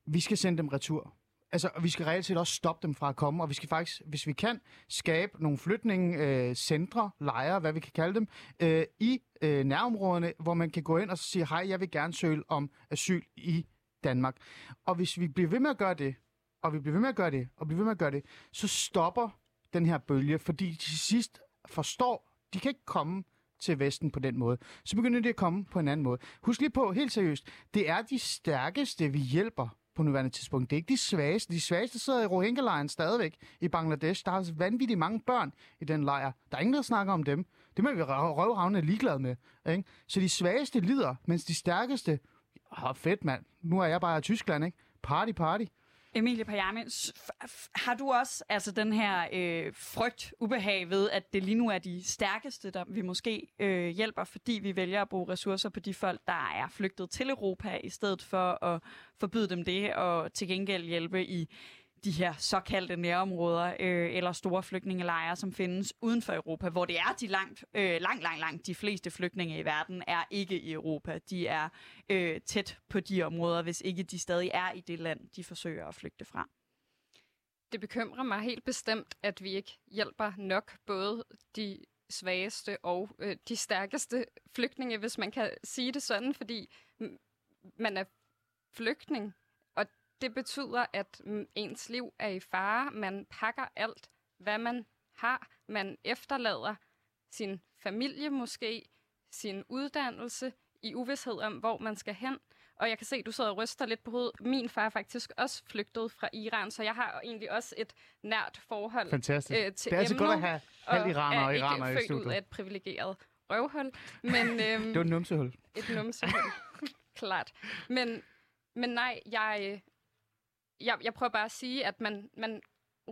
Vi skal sende dem retur altså, vi skal reelt set også stoppe dem fra at komme, og vi skal faktisk, hvis vi kan, skabe nogle flytningecentre, øh, centre, lejre, hvad vi kan kalde dem, øh, i øh, nærområderne, hvor man kan gå ind og sige, hej, jeg vil gerne søge om asyl i Danmark. Og hvis vi bliver ved med at gøre det, og vi bliver ved med at gøre det, og bliver ved med at gøre det, så stopper den her bølge, fordi de til sidst forstår, de kan ikke komme til Vesten på den måde. Så begynder de at komme på en anden måde. Husk lige på, helt seriøst, det er de stærkeste, vi hjælper på nuværende tidspunkt. Det er ikke de svageste. De svageste sidder i Rohingya-lejren stadigvæk i Bangladesh. Der er vanvittigt mange børn i den lejr. Der er ingen, der snakker om dem. Det må vi røvhavne ligeglade med. Ikke? Så de svageste lider, mens de stærkeste... Åh, fedt, mand. Nu er jeg bare i Tyskland, ikke? Party, party. Emilie Pajami, har du også altså den her øh, frygt, ubehag ved, at det lige nu er de stærkeste, der vi måske øh, hjælper, fordi vi vælger at bruge ressourcer på de folk, der er flygtet til Europa, i stedet for at forbyde dem det, og til gengæld hjælpe i de her såkaldte nærområder øh, eller store flygtningelejre, som findes uden for Europa, hvor det er de langt, øh, langt, langt, langt de fleste flygtninge i verden er ikke i Europa. De er øh, tæt på de områder, hvis ikke de stadig er i det land, de forsøger at flygte fra. Det bekymrer mig helt bestemt, at vi ikke hjælper nok både de svageste og øh, de stærkeste flygtninge, hvis man kan sige det sådan, fordi man er flygtning det betyder, at ens liv er i fare. Man pakker alt, hvad man har. Man efterlader sin familie måske, sin uddannelse i uvidshed om, hvor man skal hen. Og jeg kan se, at du sidder og ryster lidt på hovedet. Min far er faktisk også flygtet fra Iran, så jeg har egentlig også et nært forhold Fantastisk. Øh, til Det er altså godt at have halv iraner og, iraner i studiet. Og ud af et privilegeret røvhul. Men, øhm, det var et numsehul. Et numsehul, klart. Men, men nej, jeg, jeg, jeg prøver bare at sige, at man, man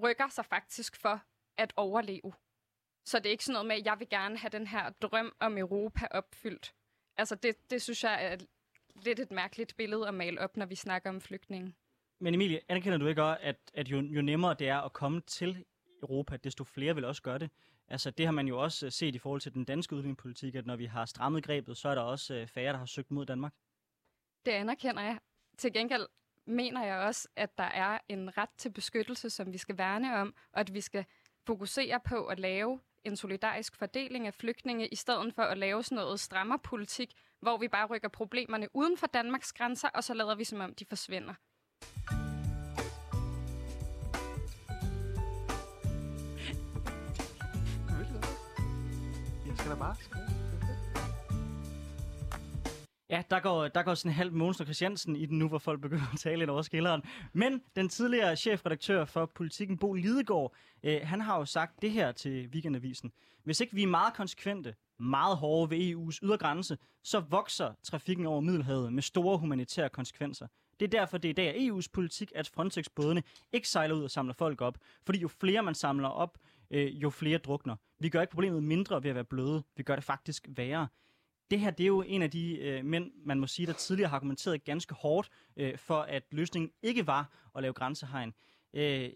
rykker sig faktisk for at overleve. Så det er ikke sådan noget med, at jeg vil gerne have den her drøm om Europa opfyldt. Altså det, det synes jeg er lidt et mærkeligt billede at male op, når vi snakker om flygtninge. Men Emilie, anerkender du ikke også, at, at jo, jo nemmere det er at komme til Europa, desto flere vil også gøre det? Altså det har man jo også set i forhold til den danske udviklingspolitik, at når vi har strammet grebet, så er der også øh, færre, der har søgt mod Danmark. Det anerkender jeg. Til gengæld mener jeg også, at der er en ret til beskyttelse, som vi skal værne om, og at vi skal fokusere på at lave en solidarisk fordeling af flygtninge, i stedet for at lave sådan noget strammerpolitik, hvor vi bare rykker problemerne uden for Danmarks grænser, og så lader vi som om, de forsvinder. Jeg skal da bare Ja, der går, der går sådan en halv Mogens og Christiansen i den nu, hvor folk begynder at tale ind over skilleren. Men den tidligere chefredaktør for Politiken, Bo Lidegaard, øh, han har jo sagt det her til Weekendavisen. Hvis ikke vi er meget konsekvente, meget hårde ved EU's ydergrænse, så vokser trafikken over Middelhavet med store humanitære konsekvenser. Det er derfor, det er i dag er EU's politik, at Frontex-bådene ikke sejler ud og samler folk op. Fordi jo flere man samler op, øh, jo flere drukner. Vi gør ikke problemet mindre ved at være bløde. Vi gør det faktisk værre det her det er jo en af de øh, mænd, man må sige, der tidligere har argumenteret ganske hårdt øh, for, at løsningen ikke var at lave grænsehegn. Øh,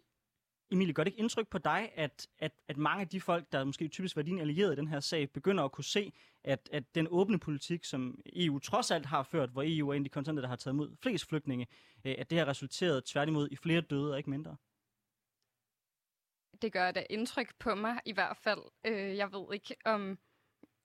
Emilie, gør det ikke indtryk på dig, at, at, at mange af de folk, der måske typisk var dine allierede i den her sag, begynder at kunne se, at, at den åbne politik, som EU trods alt har ført, hvor EU er en af de kontinenter, der har taget imod flest flygtninge, øh, at det har resulteret tværtimod i flere døde og ikke mindre? Det gør da indtryk på mig i hvert fald. Øh, jeg ved ikke, om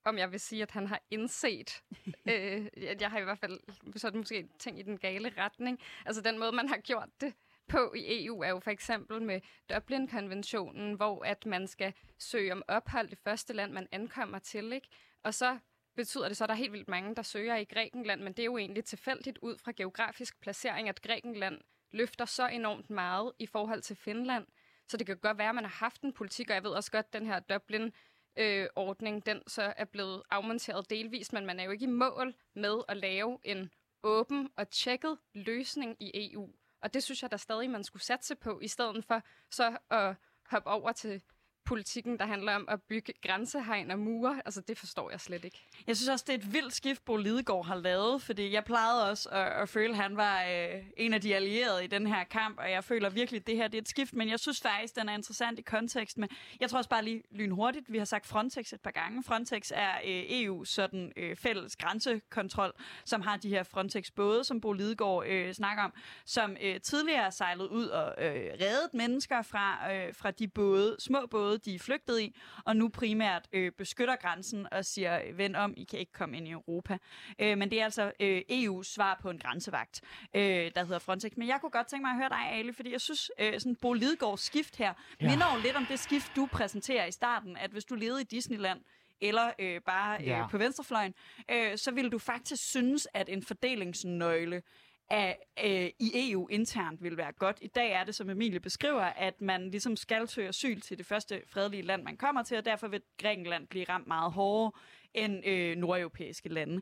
om jeg vil sige, at han har indset, øh, at jeg har i hvert fald sådan måske tænkt i den gale retning. Altså den måde, man har gjort det på i EU er jo for eksempel med Dublin-konventionen, hvor at man skal søge om ophold i første land, man ankommer til, ikke? Og så betyder det så, at der er helt vildt mange, der søger i Grækenland, men det er jo egentlig tilfældigt ud fra geografisk placering, at Grækenland løfter så enormt meget i forhold til Finland. Så det kan godt være, at man har haft en politik, og jeg ved også godt, at den her Dublin øh, ordning, den så er blevet afmonteret delvist, men man er jo ikke i mål med at lave en åben og tjekket løsning i EU. Og det synes jeg der stadig, man skulle satse på, i stedet for så at hoppe over til politikken, der handler om at bygge grænsehegn og mure, altså det forstår jeg slet ikke. Jeg synes også, det er et vildt skift, Bo Lidegaard har lavet, fordi jeg plejede også at, at føle, at han var øh, en af de allierede i den her kamp, og jeg føler virkelig, at det her det er et skift, men jeg synes faktisk, den er interessant i kontekst med, jeg tror også bare lige lynhurtigt, vi har sagt Frontex et par gange. Frontex er øh, EU's sådan øh, fælles grænsekontrol, som har de her Frontex-både, som Bo Lidegaard øh, snakker om, som øh, tidligere sejlede sejlet ud og øh, reddet mennesker fra, øh, fra de både, små både, de er flygtet i, og nu primært øh, beskytter grænsen og siger, vend om, I kan ikke komme ind i Europa. Øh, men det er altså øh, EU's svar på en grænsevagt, øh, der hedder Frontex. Men jeg kunne godt tænke mig at høre dig, Ali, fordi jeg synes, øh, sådan Bo Lidegaards skift her, ja. minder jo lidt om det skift, du præsenterer i starten, at hvis du levede i Disneyland, eller øh, bare øh, Ja. på venstrefløjen, øh, så ville du faktisk synes, at en fordelingsnøgle af, øh, i EU internt vil være godt. I dag er det, som Emilie beskriver, at man ligesom skal søge asyl til det første fredelige land, man kommer til, og derfor vil Grækenland blive ramt meget hårdere end øh, nordeuropæiske lande.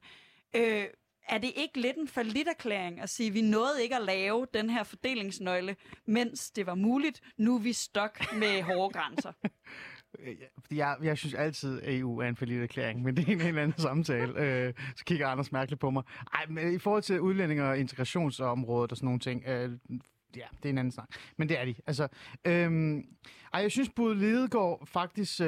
Øh, er det ikke lidt en forlitterklæring at sige, at vi nåede ikke at lave den her fordelingsnøgle, mens det var muligt? Nu er vi stok med hårde grænser. Øh, fordi jeg, jeg synes altid, at EU er en forlidt erklæring, men det er en helt anden samtale. Øh, så kigger Anders mærkeligt på mig. Ej, men i forhold til udlændinge og integrationsområdet og sådan nogle ting, øh, ja, det er en anden snak. Men det er de. Altså, øhm, ej, jeg synes, Bud Lidegaard faktisk... Øh,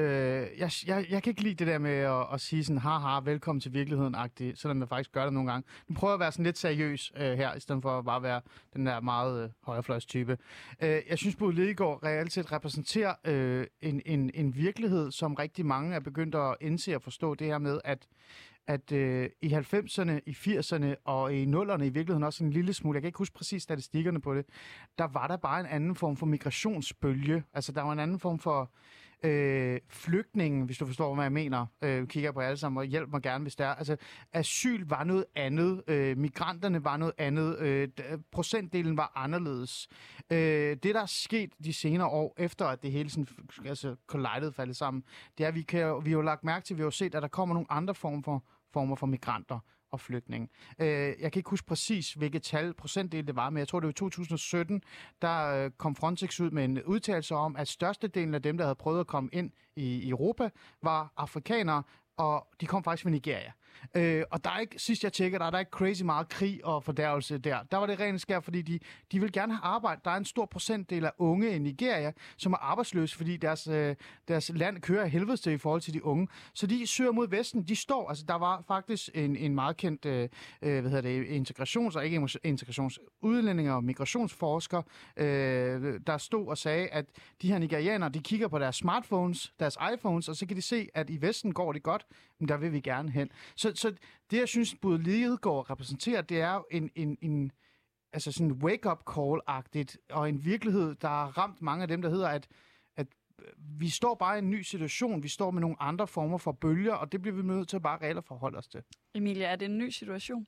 jeg, jeg, jeg kan ikke lide det der med at, at sige sådan, haha, velkommen til virkeligheden-agtigt, selvom jeg faktisk gør det nogle gange. Nu prøver jeg at være sådan lidt seriøs øh, her, i stedet for at bare være den der meget øh, højrefløjs type. Øh, jeg synes, Bud Lidegaard reelt set repræsenterer øh, en, en, en virkelighed, som rigtig mange er begyndt at indse og forstå det her med, at at øh, i 90'erne, i 80'erne og i 0'erne i virkeligheden også en lille smule, jeg kan ikke huske præcis statistikkerne på det, der var der bare en anden form for migrationsbølge. Altså der var en anden form for øh, flygtninge, hvis du forstår, hvad jeg mener. Øh, kigger på alle sammen og hjælp mig gerne, hvis det er. Altså asyl var noget andet. Øh, migranterne var noget andet. Øh, procentdelen var anderledes. Øh, det, der er sket de senere år, efter at det hele sådan, altså, collided faldet sammen, det er, at vi, kan, vi har jo lagt mærke til, vi har jo set, at der kommer nogle andre former for, former for migranter og flygtninge. Øh, jeg kan ikke huske præcis, hvilket tal, procentdel det var, men jeg tror, det var i 2017, der øh, kom Frontex ud med en udtalelse om, at størstedelen af dem, der havde prøvet at komme ind i Europa, var afrikanere, og de kom faktisk fra Nigeria. Øh, og der er ikke, sidst jeg tjekkede, der er der ikke crazy meget krig og fordærvelse der. Der var det rent skær, fordi de, de vil gerne have arbejde. Der er en stor procentdel af unge i Nigeria, som er arbejdsløse, fordi deres, øh, deres land kører helvedes helvede til i forhold til de unge. Så de søger mod Vesten. De står, altså der var faktisk en, en meget kendt øh, øh hvad hedder det, integrations- og ikke integrations, og migrationsforsker, øh, der stod og sagde, at de her nigerianere, de kigger på deres smartphones, deres iPhones, og så kan de se, at i Vesten går det godt, men der vil vi gerne hen. Så, så det, jeg synes, både Lidegaard repræsenterer, det er jo en, en, en altså sådan wake-up call-agtigt, og en virkelighed, der har ramt mange af dem, der hedder, at, at vi står bare i en ny situation, vi står med nogle andre former for bølger, og det bliver vi nødt til at bare at forholde os til. Emilie, er det en ny situation?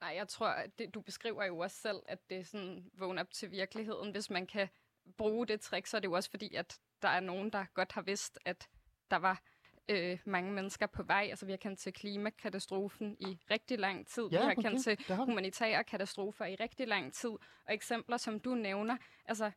Nej, jeg tror, at det, du beskriver jo også selv, at det er sådan vågen op til virkeligheden. Hvis man kan bruge det trick, så er det jo også fordi, at der er nogen, der godt har vidst, at der var øh, mange mennesker på vej. Altså vi har kendt til klimakatastrofen i rigtig lang tid. vi har okay, kendt til har humanitære katastrofer i rigtig lang tid. Og eksempler, som du nævner, altså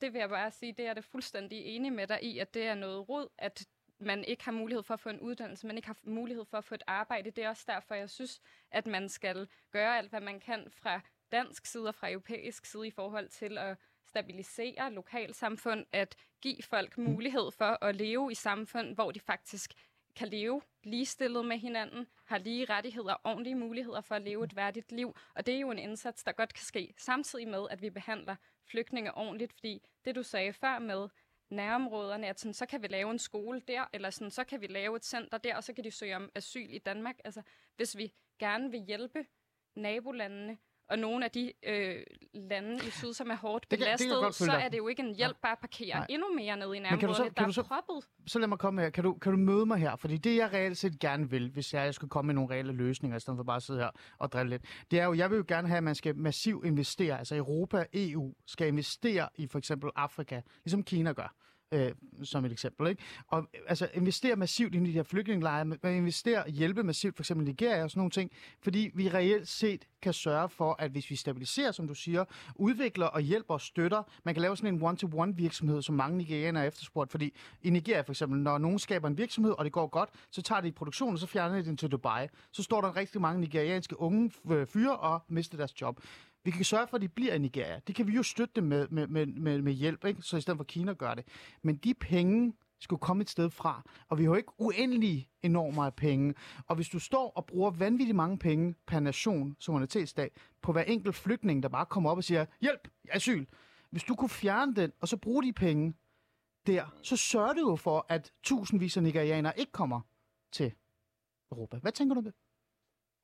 det vil jeg bare sige, det er det fuldstændig enig med dig i, at det er noget rod, at man ikke har mulighed for at få en uddannelse, man ikke har mulighed for at få et arbejde. Det er også derfor, jeg synes, at man skal gøre alt, hvad man kan fra dansk side og fra europæisk side i forhold til at stabilisere lokalsamfund, at give folk mulighed for at leve i samfund, hvor de faktisk kan leve ligestillet med hinanden, har lige rettigheder, og ordentlige muligheder for at leve et værdigt liv. Og det er jo en indsats, der godt kan ske, samtidig med, at vi behandler flygtninge ordentligt, fordi det, du sagde før med nærområderne, at sådan, så kan vi lave en skole der, eller sådan, så kan vi lave et center der, og så kan de søge om asyl i Danmark. Altså, hvis vi gerne vil hjælpe nabolandene, og nogle af de øh, lande i syd, som er hårdt Det kan- det jeg belastet, følge så er det jo ikke en hjælp bare at parkere Nej. endnu mere ned i du så- der du så- er proppet. Så lad mig komme her. Kan du, kan du møde mig her? Fordi det, jeg reelt set gerne vil, hvis jeg skulle komme med nogle reelle løsninger, i stedet for bare at sidde her og drille lidt, det er jo, jeg vil jo gerne have, at man skal massivt investere, altså Europa, EU, skal investere i for eksempel Afrika, ligesom Kina gør øh, som et eksempel. Ikke? Og øh, altså, investere massivt i de her flygtningelejre, investere hjælpe massivt, for eksempel Nigeria og sådan nogle ting, fordi vi reelt set kan sørge for, at hvis vi stabiliserer, som du siger, udvikler og hjælper og støtter, man kan lave sådan en one-to-one virksomhed, som mange nigerianere er efterspurgt, fordi i Nigeria for eksempel, når nogen skaber en virksomhed, og det går godt, så tager de i produktion, og så fjerner de den til Dubai. Så står der rigtig mange nigerianske unge øh, fyre og mister deres job. Vi kan sørge for, at de bliver i Nigeria. Det kan vi jo støtte dem med, med, med, med, med hjælp, ikke? så i stedet for Kina gør det. Men de penge skulle komme et sted fra, og vi har jo ikke uendelig enormt meget penge. Og hvis du står og bruger vanvittigt mange penge per nation, suverænitetsdag, på hver enkelt flygtning, der bare kommer op og siger, hjælp, asyl. Hvis du kunne fjerne den, og så bruge de penge der, så sørger du jo for, at tusindvis af nigerianere ikke kommer til Europa. Hvad tænker du om det?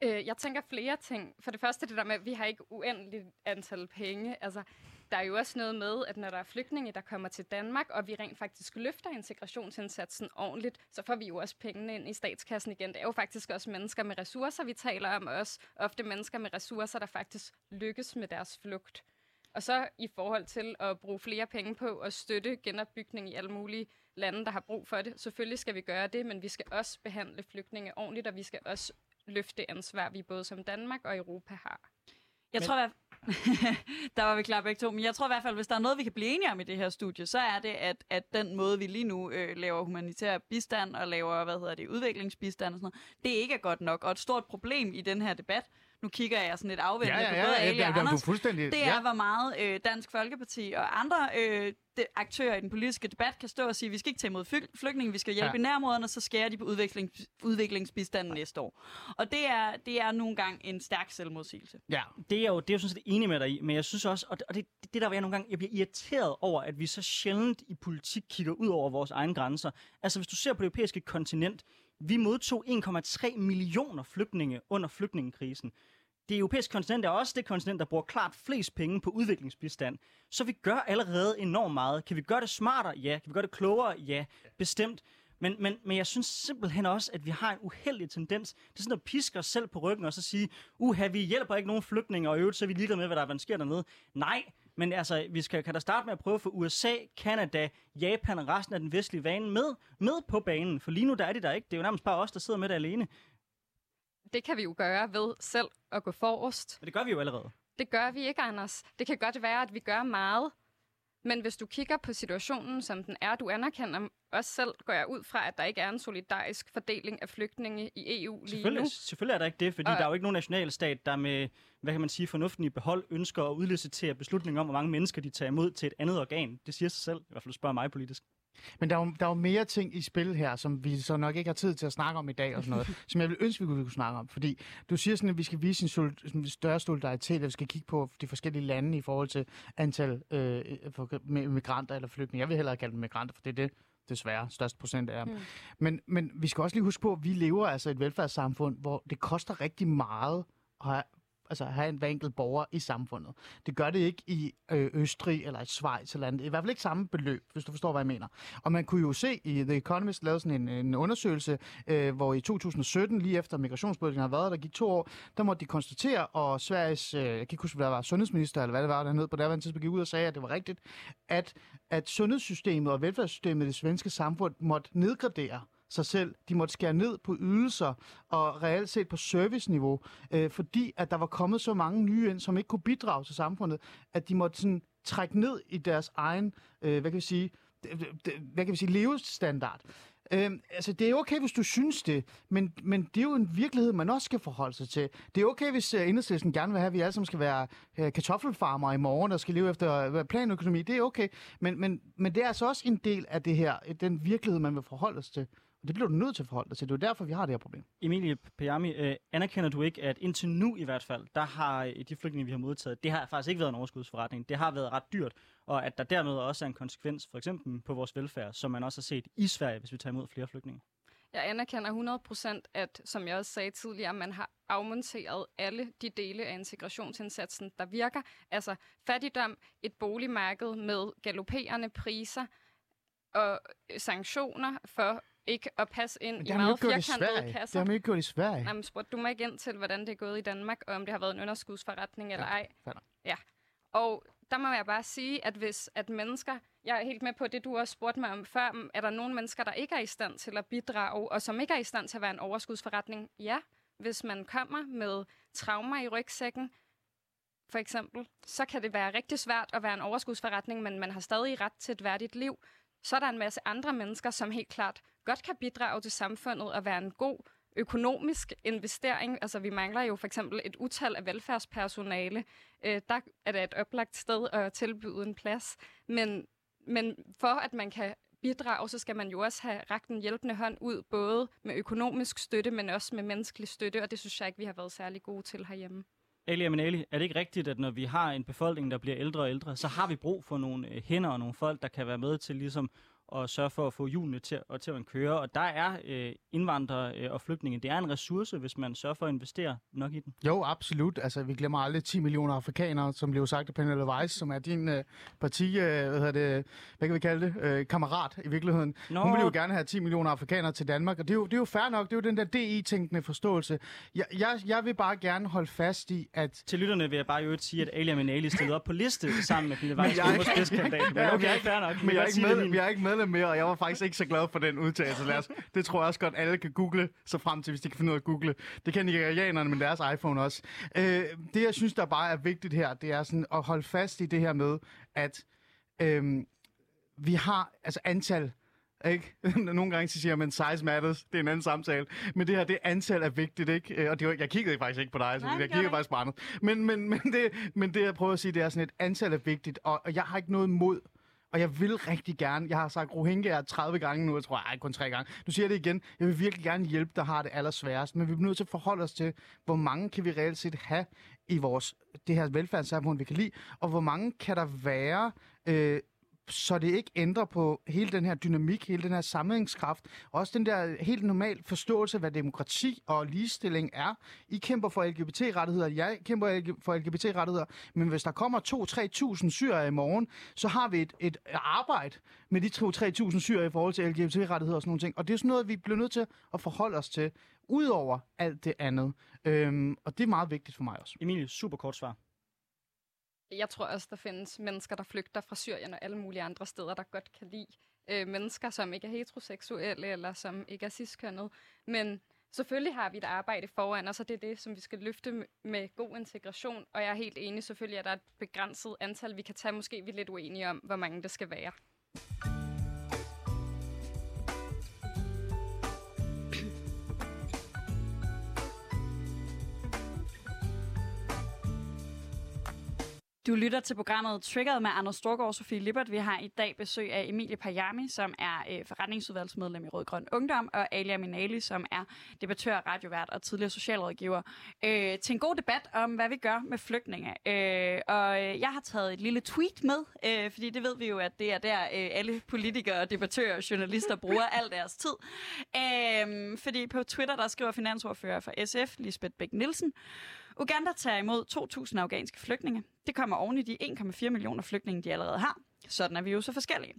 Øh, jeg tænker flere ting. For det første det der med, at vi har ikke uendeligt antal penge. Altså, der er jo også noget med, at når der er flygtninge, der kommer til Danmark, og vi rent faktisk løfter integrationsindsatsen ordentligt, så får vi jo også pengene ind i statskassen igen. Det er jo faktisk også mennesker med ressourcer, vi taler om, og også ofte mennesker med ressourcer, der faktisk lykkes med deres flugt. Og så i forhold til at bruge flere penge på at støtte genopbygning i alle mulige lande, der har brug for det. Selvfølgelig skal vi gøre det, men vi skal også behandle flygtninge ordentligt, og vi skal også løfte ansvar, vi både som Danmark og Europa har. Jeg men... tror, at der var vi klar begge to. Men jeg tror i hvert fald, hvis der er noget, vi kan blive enige om i det her studie, så er det, at, at den måde, vi lige nu øh, laver humanitær bistand og laver, hvad hedder det, udviklingsbistand og sådan noget, det ikke er godt nok. Og et stort problem i den her debat, nu kigger jeg sådan lidt afvendende ja, ja, ja, på både Ali og Anders, det er, ja. hvor meget øh, Dansk Folkeparti og andre øh, de, aktører i den politiske debat kan stå og sige, at vi skal ikke tage imod flygtninge, vi skal hjælpe ja. i nærområderne, og så skærer de på udvikling, udviklingsbistanden ja. næste år. Og det er, det er nogle gange en stærk selvmodsigelse. Ja, det er jo, det er jo sådan set enig med dig i, men jeg synes også, og det, og det, det der, hvor jeg nogle gange jeg bliver irriteret over, at vi så sjældent i politik kigger ud over vores egne grænser. Altså, hvis du ser på det europæiske kontinent, vi modtog 1,3 millioner flygtninge under flygtningekrisen. Det europæiske kontinent er også det kontinent, der bruger klart flest penge på udviklingsbistand. Så vi gør allerede enormt meget. Kan vi gøre det smartere? Ja. Kan vi gøre det klogere? Ja, bestemt. Men, men, men jeg synes simpelthen også, at vi har en uheldig tendens. Det er sådan at piske os selv på ryggen og så sige, uha, vi hjælper ikke nogen flygtninge, og i øvrigt så er vi ligeglade med, hvad der, hvad sker dernede. Nej, men altså, vi skal, kan da starte med at prøve at få USA, Kanada, Japan og resten af den vestlige vane med, med på banen. For lige nu der er de der ikke. Det er jo nærmest bare os, der sidder med det alene. Det kan vi jo gøre ved selv at gå forrest. Men det gør vi jo allerede. Det gør vi ikke, Anders. Det kan godt være, at vi gør meget, men hvis du kigger på situationen, som den er, du anerkender også selv, går jeg ud fra, at der ikke er en solidarisk fordeling af flygtninge i EU lige selvfølgelig, nu. Selvfølgelig er der ikke det, fordi og, der er jo ikke nogen nationalstat, der med, hvad kan man sige, fornuften i behold ønsker at udlicitere beslutninger om, hvor mange mennesker de tager imod til et andet organ. Det siger sig selv, i hvert fald spørger mig politisk. Men der er, jo, der er jo mere ting i spil her, som vi så nok ikke har tid til at snakke om i dag og sådan noget, som jeg vil ønske, vi kunne snakke om. Fordi du siger sådan, at vi skal vise en sol, større solidaritet, at vi skal kigge på de forskellige lande i forhold til antal øh, migranter eller flygtninge. Jeg vil hellere kalde dem migranter, for det er det, desværre størst procent af dem. Mm. Men, men vi skal også lige huske på, at vi lever altså i et velfærdssamfund, hvor det koster rigtig meget at altså have en hver enkelt borger i samfundet. Det gør det ikke i øh, Østrig eller i Schweiz eller andet. I hvert fald ikke samme beløb, hvis du forstår, hvad jeg mener. Og man kunne jo se i The Economist lavede sådan en, en undersøgelse, øh, hvor i 2017, lige efter migrationspolitikken har været der gik to år, der måtte de konstatere, og Sveriges, øh, jeg kan ikke huske, hvad der var, sundhedsminister eller hvad det var, der nede på derværende tidspunkt, gik ud og sagde, at det var rigtigt, at, at sundhedssystemet og velfærdssystemet i det svenske samfund måtte nedgradere sig selv. De måtte skære ned på ydelser og reelt set på serviceniveau, øh, fordi at der var kommet så mange nye ind, som ikke kunne bidrage til samfundet, at de måtte sådan trække ned i deres egen, øh, hvad kan vi sige, hvad kan vi sige, levestandard. Øhm, altså, det er okay, hvis du synes det, men, men det er jo en virkelighed, man også skal forholde sig til. Det er okay, hvis uh, enhedslisten gerne vil have, at vi alle sammen skal være øh, uh, kartoffelfarmer i morgen, og skal leve efter uh, planøkonomi. Det er okay, men, men, men det er altså også en del af det her, den virkelighed, man vil forholde sig til. Og det bliver du nødt til at forholde dig til. Det er derfor, vi har det her problem. Emilie Pajami, øh, anerkender du ikke, at indtil nu i hvert fald, der har øh, de flygtninge, vi har modtaget, det har faktisk ikke været en overskudsforretning. Det har været ret dyrt, og at der dermed også er en konsekvens, for eksempel på vores velfærd, som man også har set i Sverige, hvis vi tager imod flere flygtninge. Jeg anerkender 100%, at, som jeg også sagde tidligere, man har afmonteret alle de dele af integrationsindsatsen, der virker. Altså fattigdom, et boligmarked med galopperende priser og sanktioner for ikke at passe ind i meget firkantede kasser. Det har man ikke gjort i Sverige. Jamen, spurgte du mig ikke ind til, hvordan det er gået i Danmark, og om det har været en underskudsforretning eller ej. Ja. ja. Og der må jeg bare sige, at hvis at mennesker, jeg er helt med på det, du også spurgte mig om før, er der nogle mennesker, der ikke er i stand til at bidrage, og som ikke er i stand til at være en overskudsforretning? Ja, hvis man kommer med traumer i rygsækken, for eksempel, så kan det være rigtig svært at være en overskudsforretning, men man har stadig ret til et værdigt liv. Så er der en masse andre mennesker, som helt klart godt kan bidrage til samfundet og være en god økonomisk investering. Altså, vi mangler jo for eksempel et utal af velfærdspersonale. Øh, der er det et oplagt sted at tilbyde en plads. Men, men for at man kan bidrage, så skal man jo også have rakt en hjælpende hånd ud, både med økonomisk støtte, men også med menneskelig støtte, og det synes jeg ikke, vi har været særlig gode til herhjemme. Ali Aminali, er det ikke rigtigt, at når vi har en befolkning, der bliver ældre og ældre, så har vi brug for nogle øh, hænder og nogle folk, der kan være med til ligesom og sørge for at få hjulene til, og til at køre. Og der er øh, indvandrere øh, og flygtninge. Det er en ressource, hvis man sørger for at investere nok i den. Jo, absolut. Altså, vi glemmer aldrig 10 millioner afrikanere, som blev sagt af Pernille Weiss, som er din øh, parti, øh, hvad, hedder det, hvad kan vi kalde det, øh, kammerat i virkeligheden. Nå. Hun vil jo gerne have 10 millioner afrikanere til Danmark, og det er jo, det er jo fair nok. Det er jo den der DI-tænkende forståelse. Jeg, jeg, jeg vil bare gerne holde fast i, at... Til lytterne vil jeg bare jo ikke sige, at Ali Aminali stillede op på liste sammen med Pernille Weiss som vores spidskandidat. Men okay, fair nok. Men jeg er, ikke med, jeg er ikke medlem mere, og jeg var faktisk ikke så glad for den udtalelse. Lad os, det tror jeg også godt, alle kan google så frem til, hvis de kan finde ud af at google. Det kan nigerianerne med deres iPhone også. Øh, det, jeg synes, der bare er vigtigt her, det er sådan at holde fast i det her med, at øh, vi har altså antal ikke? Nogle gange så siger man, size matters. Det er en anden samtale. Men det her, det antal er vigtigt, ikke? Øh, og det var, jeg kiggede faktisk ikke på dig, så Nej, jeg kiggede faktisk på andet. Men, men, men, det, men det, jeg prøver at sige, det er sådan, et antal er vigtigt, og, og jeg har ikke noget mod og jeg vil rigtig gerne, jeg har sagt Rohingya 30 gange nu, jeg tror jeg kun tre gange. Nu siger jeg det igen, jeg vil virkelig gerne hjælpe, der har det allersværest, men vi bliver nødt til at forholde os til, hvor mange kan vi reelt set have i vores, det her velfærdssamfund, vi kan lide, og hvor mange kan der være øh, så det ikke ændrer på hele den her dynamik, hele den her samlingskraft, også den der helt normal forståelse af, hvad demokrati og ligestilling er. I kæmper for LGBT-rettigheder, jeg kæmper for LGBT-rettigheder, men hvis der kommer 2-3.000 syre i morgen, så har vi et, et arbejde med de 2-3.000 syre i forhold til LGBT-rettigheder og sådan nogle ting. Og det er sådan noget, vi bliver nødt til at forholde os til, udover alt det andet. Øhm, og det er meget vigtigt for mig også. Emilie, super kort svar. Jeg tror også, der findes mennesker, der flygter fra Syrien og alle mulige andre steder, der godt kan lide øh, mennesker, som ikke er heteroseksuelle eller som ikke er ciskønnet. Men selvfølgelig har vi et arbejde foran os, og det er det, som vi skal løfte med god integration. Og jeg er helt enig, selvfølgelig at der er et begrænset antal, vi kan tage. Måske vi er lidt uenige om, hvor mange det skal være. Du lytter til programmet Triggered med Anders Storgård og Sofie Lippert. Vi har i dag besøg af Emilie Pajami, som er øh, forretningsudvalgsmedlem i Rød Grøn Ungdom, og Alia Minali, som er debattør, radiovært og tidligere socialrådgiver, øh, til en god debat om, hvad vi gør med flygtninge. Øh, og øh, jeg har taget et lille tweet med, øh, fordi det ved vi jo, at det er der øh, alle politikere, debattører og journalister bruger al deres tid. Øh, fordi på Twitter, der skriver finansordfører for SF, Lisbeth Bæk Nielsen, Uganda tager imod 2.000 afghanske flygtninge. Det kommer oven i de 1,4 millioner flygtninge, de allerede har. Sådan er vi jo så forskellige.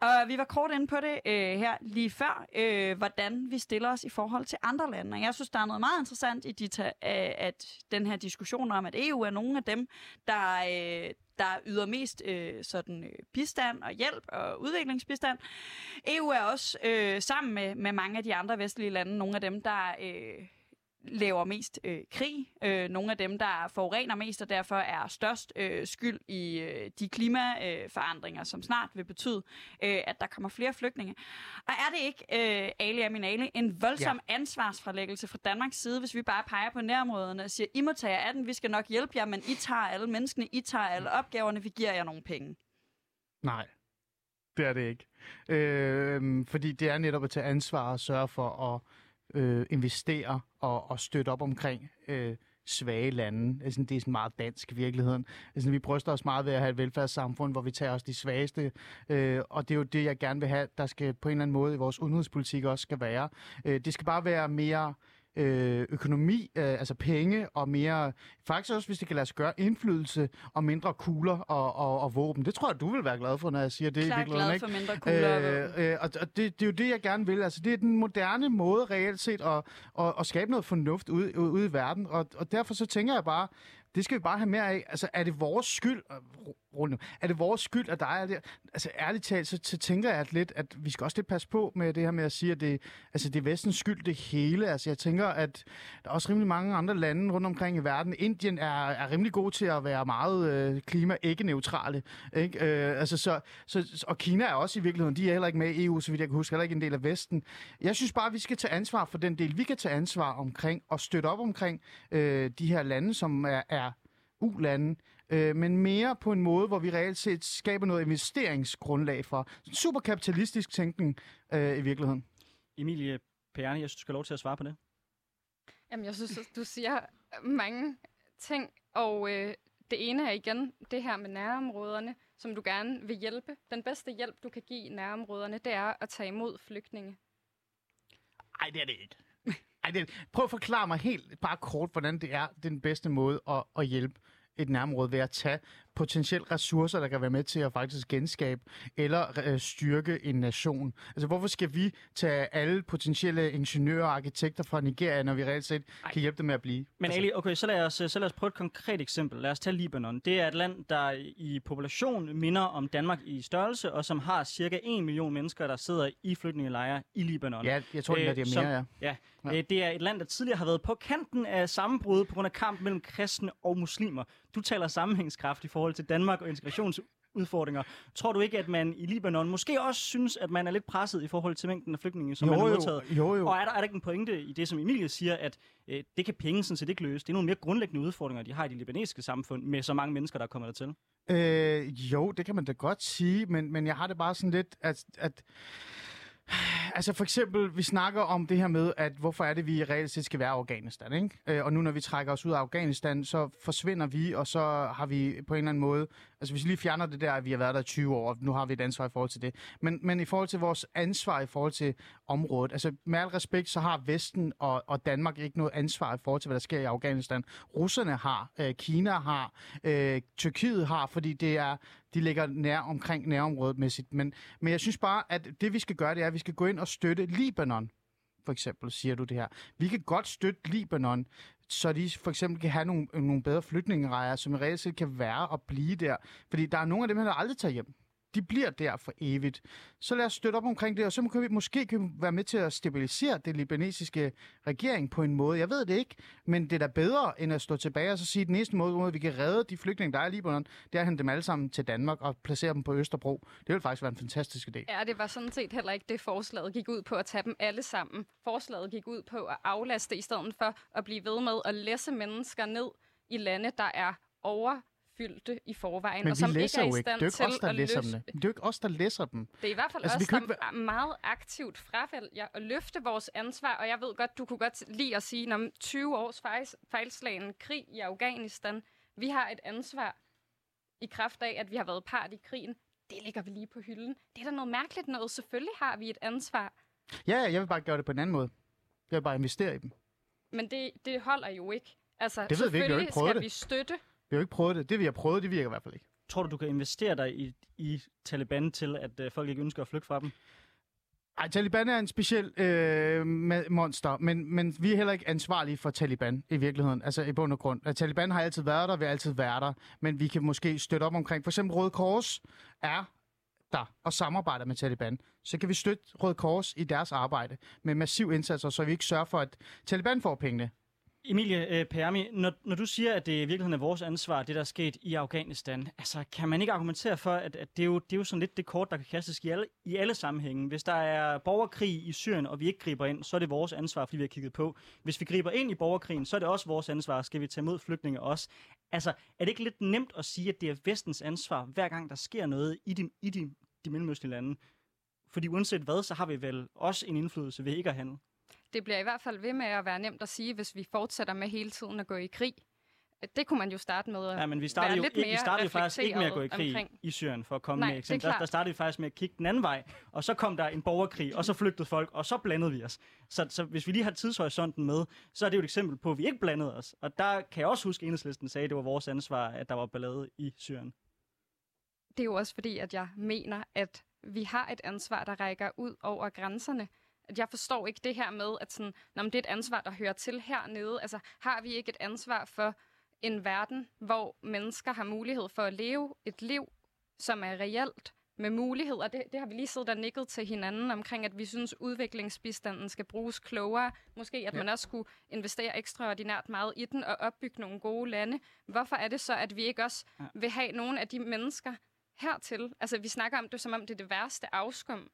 Og vi var kort inde på det øh, her lige før, øh, hvordan vi stiller os i forhold til andre lande. Og jeg synes, der er noget meget interessant i de øh, at den her diskussion om, at EU er nogle af dem, der, øh, der yder mest øh, sådan øh, bistand og hjælp og udviklingsbistand. EU er også øh, sammen med, med mange af de andre vestlige lande nogle af dem, der øh, laver mest øh, krig. Øh, nogle af dem, der forurener mest, og derfor er størst øh, skyld i øh, de klimaforandringer, øh, som snart vil betyde, øh, at der kommer flere flygtninge. Og er det ikke, øh, Ali Aminali, en voldsom ja. ansvarsfralæggelse fra Danmarks side, hvis vi bare peger på nærområderne og siger, I må tage af den, vi skal nok hjælpe jer, men I tager alle menneskene, I tager alle opgaverne, vi giver jer nogle penge? Nej, det er det ikke. Øh, fordi det er netop at tage ansvar og sørge for at øh, investere og, og støtte op omkring øh, svage lande. Altså, det er sådan meget dansk i virkeligheden. Altså, vi bryster os meget ved at have et velfærdssamfund, hvor vi tager os de svageste, øh, og det er jo det, jeg gerne vil have, der skal på en eller anden måde i vores udenrigspolitik også skal være. Øh, det skal bare være mere øh, økonomi, øh, altså penge og mere, faktisk også hvis det kan lade sig gøre, indflydelse og mindre kugler og, og, og våben. Det tror jeg, du vil være glad for, når jeg siger det. Klart glad ikke? for mindre kugler øh, øh, og, og det, det er jo det, jeg gerne vil. Altså, det er den moderne måde reelt set at, at, at skabe noget fornuft ude, ude i verden, og, og derfor så tænker jeg bare, det skal vi bare have mere af. Altså, er det vores skyld, Rune, er det vores skyld, at der er det? Altså, ærligt talt, så, så tænker jeg at lidt, at vi skal også lidt passe på med det her med at sige, at det, altså, det er vestens skyld, det hele. Altså, jeg tænker, at der er også rimelig mange andre lande rundt omkring i verden. Indien er, er rimelig god til at være meget øh, klima-ikke-neutrale. Ikke? Øh, altså, så, så, og Kina er også i virkeligheden, de er heller ikke med i EU, så vidt jeg kan huske, heller ikke en del af Vesten. Jeg synes bare, at vi skal tage ansvar for den del, vi kan tage ansvar omkring, og støtte op omkring øh, de her lande, som er, er u-lande, øh, men mere på en måde, hvor vi reelt set skaber noget investeringsgrundlag for. Super kapitalistisk tænkning øh, i virkeligheden. Emilie Perni, jeg synes, du skal have lov til at svare på det. Jamen, jeg synes, du siger mange ting, og øh, det ene er igen det her med nærområderne, som du gerne vil hjælpe. Den bedste hjælp, du kan give nærområderne, det er at tage imod flygtninge. Nej, det er det ikke. Ej, det. Prøv at forklare mig helt bare kort, hvordan det er den bedste måde at, at hjælpe et nærområde ved at tage potentielt ressourcer, der kan være med til at faktisk genskabe eller øh, styrke en nation. Altså, hvorfor skal vi tage alle potentielle ingeniører og arkitekter fra Nigeria, når vi reelt set Ej. kan hjælpe dem med at blive? Men altså, Ali, okay, så lad, os, så lad os prøve et konkret eksempel. Lad os tage Libanon. Det er et land, der i population minder om Danmark i størrelse, og som har cirka 1 million mennesker, der sidder i flygtningelejre i Libanon. Ja, jeg tror, øh, Øh, det er som- mere, ja. Ja, Ja. ja. det er et land, der tidligere har været på kanten af sammenbrud på grund af kamp mellem kristne og muslimer. Du taler sammenhængskraft i forhold til Danmark og integrationsudfordringer. Tror du ikke, at man i Libanon måske også synes, at man er lidt presset i forhold til mængden af flygtninge, som man har modtaget? jo, jo. Og er der, er der ikke en pointe i det, som Emilie siger, at øh, det kan penge sådan set ikke løse? Det er nogle mere grundlæggende udfordringer, de har i det libanesiske samfund, med så mange mennesker, der kommer dertil. Øh, jo, det kan man da godt sige, men, men jeg har det bare sådan lidt, at, at Altså for eksempel, vi snakker om det her med, at hvorfor er det, vi reelt set skal være i Afghanistan, ikke? Øh, og nu når vi trækker os ud af Afghanistan, så forsvinder vi, og så har vi på en eller anden måde, altså hvis vi lige fjerner det der, at vi har været der i 20 år, og nu har vi et ansvar i forhold til det, men, men i forhold til vores ansvar i forhold til området, altså med al respekt, så har Vesten og, og Danmark ikke noget ansvar i forhold til, hvad der sker i Afghanistan. Russerne har, øh, Kina har, øh, Tyrkiet har, fordi det er, de ligger nær omkring nærområdet mæssigt. Men, men jeg synes bare, at det vi skal gøre, det er, at vi skal gå ind og støtte Libanon, for eksempel, siger du det her. Vi kan godt støtte Libanon, så de for eksempel kan have nogle, nogle bedre flytningerejer, som reelt set kan være og blive der. Fordi der er nogle af dem, der aldrig tager hjem. De bliver der for evigt. Så lad os støtte op omkring det, og så kan vi måske kan vi være med til at stabilisere det libanesiske regering på en måde. Jeg ved det ikke, men det er da bedre, end at stå tilbage og så sige, at den eneste måde, vi kan redde de flygtninge, der er i Libanon, det er at hente dem alle sammen til Danmark og placere dem på Østerbro. Det ville faktisk være en fantastisk idé. Ja, det var sådan set heller ikke det, forslaget gik ud på at tage dem alle sammen. Forslaget gik ud på at aflaste i stedet for at blive ved med at læse mennesker ned i lande, der er over overfyldte i forvejen, Men og vi som ikke er i ikke. stand jo til ikke os, der at læser løse... dem. Det er jo ikke os, der læser dem. Det er i hvert fald Altså, vi os, kan ikke der meget aktivt fravælger at løfte vores ansvar, og jeg ved godt, du kunne godt lide at sige, om 20 års fejl, fejlslagen krig i Afghanistan, vi har et ansvar i kraft af, at vi har været part i krigen. Det ligger vi lige på hylden. Det er da noget mærkeligt noget. Selvfølgelig har vi et ansvar, Ja, jeg vil bare gøre det på en anden måde. Jeg vil bare investere i dem. men det, det holder jo ikke. Altså, Det ved vi ikke, vi selvfølgelig ikke prøvet skal det. vi støtte. Vi har jo ikke prøvet det. Det vi har prøvet, det virker i hvert fald ikke. Tror du, du kan investere dig i, i Taliban til, at øh, folk ikke ønsker at flygte fra dem? Ej, Taliban er en speciel øh, monster, men, men vi er heller ikke ansvarlige for Taliban i virkeligheden, altså i bund og grund. At Taliban har altid været der, vil altid være der, men vi kan måske støtte op omkring. For eksempel Røde Kors er der og samarbejder med Taliban. Så kan vi støtte Røde Kors i deres arbejde med massiv indsatser, så vi ikke sørger for, at Taliban får pengene. Emilie øh, Permi, når, når du siger, at det i virkeligheden er vores ansvar, det der er sket i Afghanistan, altså kan man ikke argumentere for, at, at det, er jo, det er jo sådan lidt det kort, der kan kastes i alle, i alle sammenhænge. Hvis der er borgerkrig i Syrien, og vi ikke griber ind, så er det vores ansvar, fordi vi har kigget på. Hvis vi griber ind i borgerkrigen, så er det også vores ansvar. Skal vi tage imod flygtninge også? Altså, er det ikke lidt nemt at sige, at det er vestens ansvar, hver gang der sker noget i de, i de, de mellemøstlige lande? Fordi uanset hvad, så har vi vel også en indflydelse ved ikke at handle. Det bliver i hvert fald ved med at være nemt at sige, hvis vi fortsætter med hele tiden at gå i krig. Det kunne man jo starte med at Ja, men vi være startede jo lidt ikke, vi mere startede faktisk ikke med at gå i krig omkring. i Syrien, for at komme Nej, med eksempel. Der, der startede vi faktisk med at kigge den anden vej, og så kom der en borgerkrig, og så flygtede folk, og så blandede vi os. Så, så hvis vi lige har tidshorisonten med, så er det jo et eksempel på, at vi ikke blandede os. Og der kan jeg også huske, at enhedslisten sagde, at det var vores ansvar, at der var ballade i Syrien. Det er jo også fordi, at jeg mener, at vi har et ansvar, der rækker ud over grænserne. At jeg forstår ikke det her med, at sådan, når det er et ansvar, der hører til hernede. Altså, har vi ikke et ansvar for en verden, hvor mennesker har mulighed for at leve et liv, som er reelt, med muligheder. Det, det har vi lige siddet og nikket til hinanden omkring, at vi synes, udviklingsbistanden skal bruges klogere. Måske at ja. man også skulle investere ekstraordinært meget i den og opbygge nogle gode lande. Hvorfor er det så, at vi ikke også ja. vil have nogle af de mennesker hertil? Altså, vi snakker om det, som om det er det værste afskum.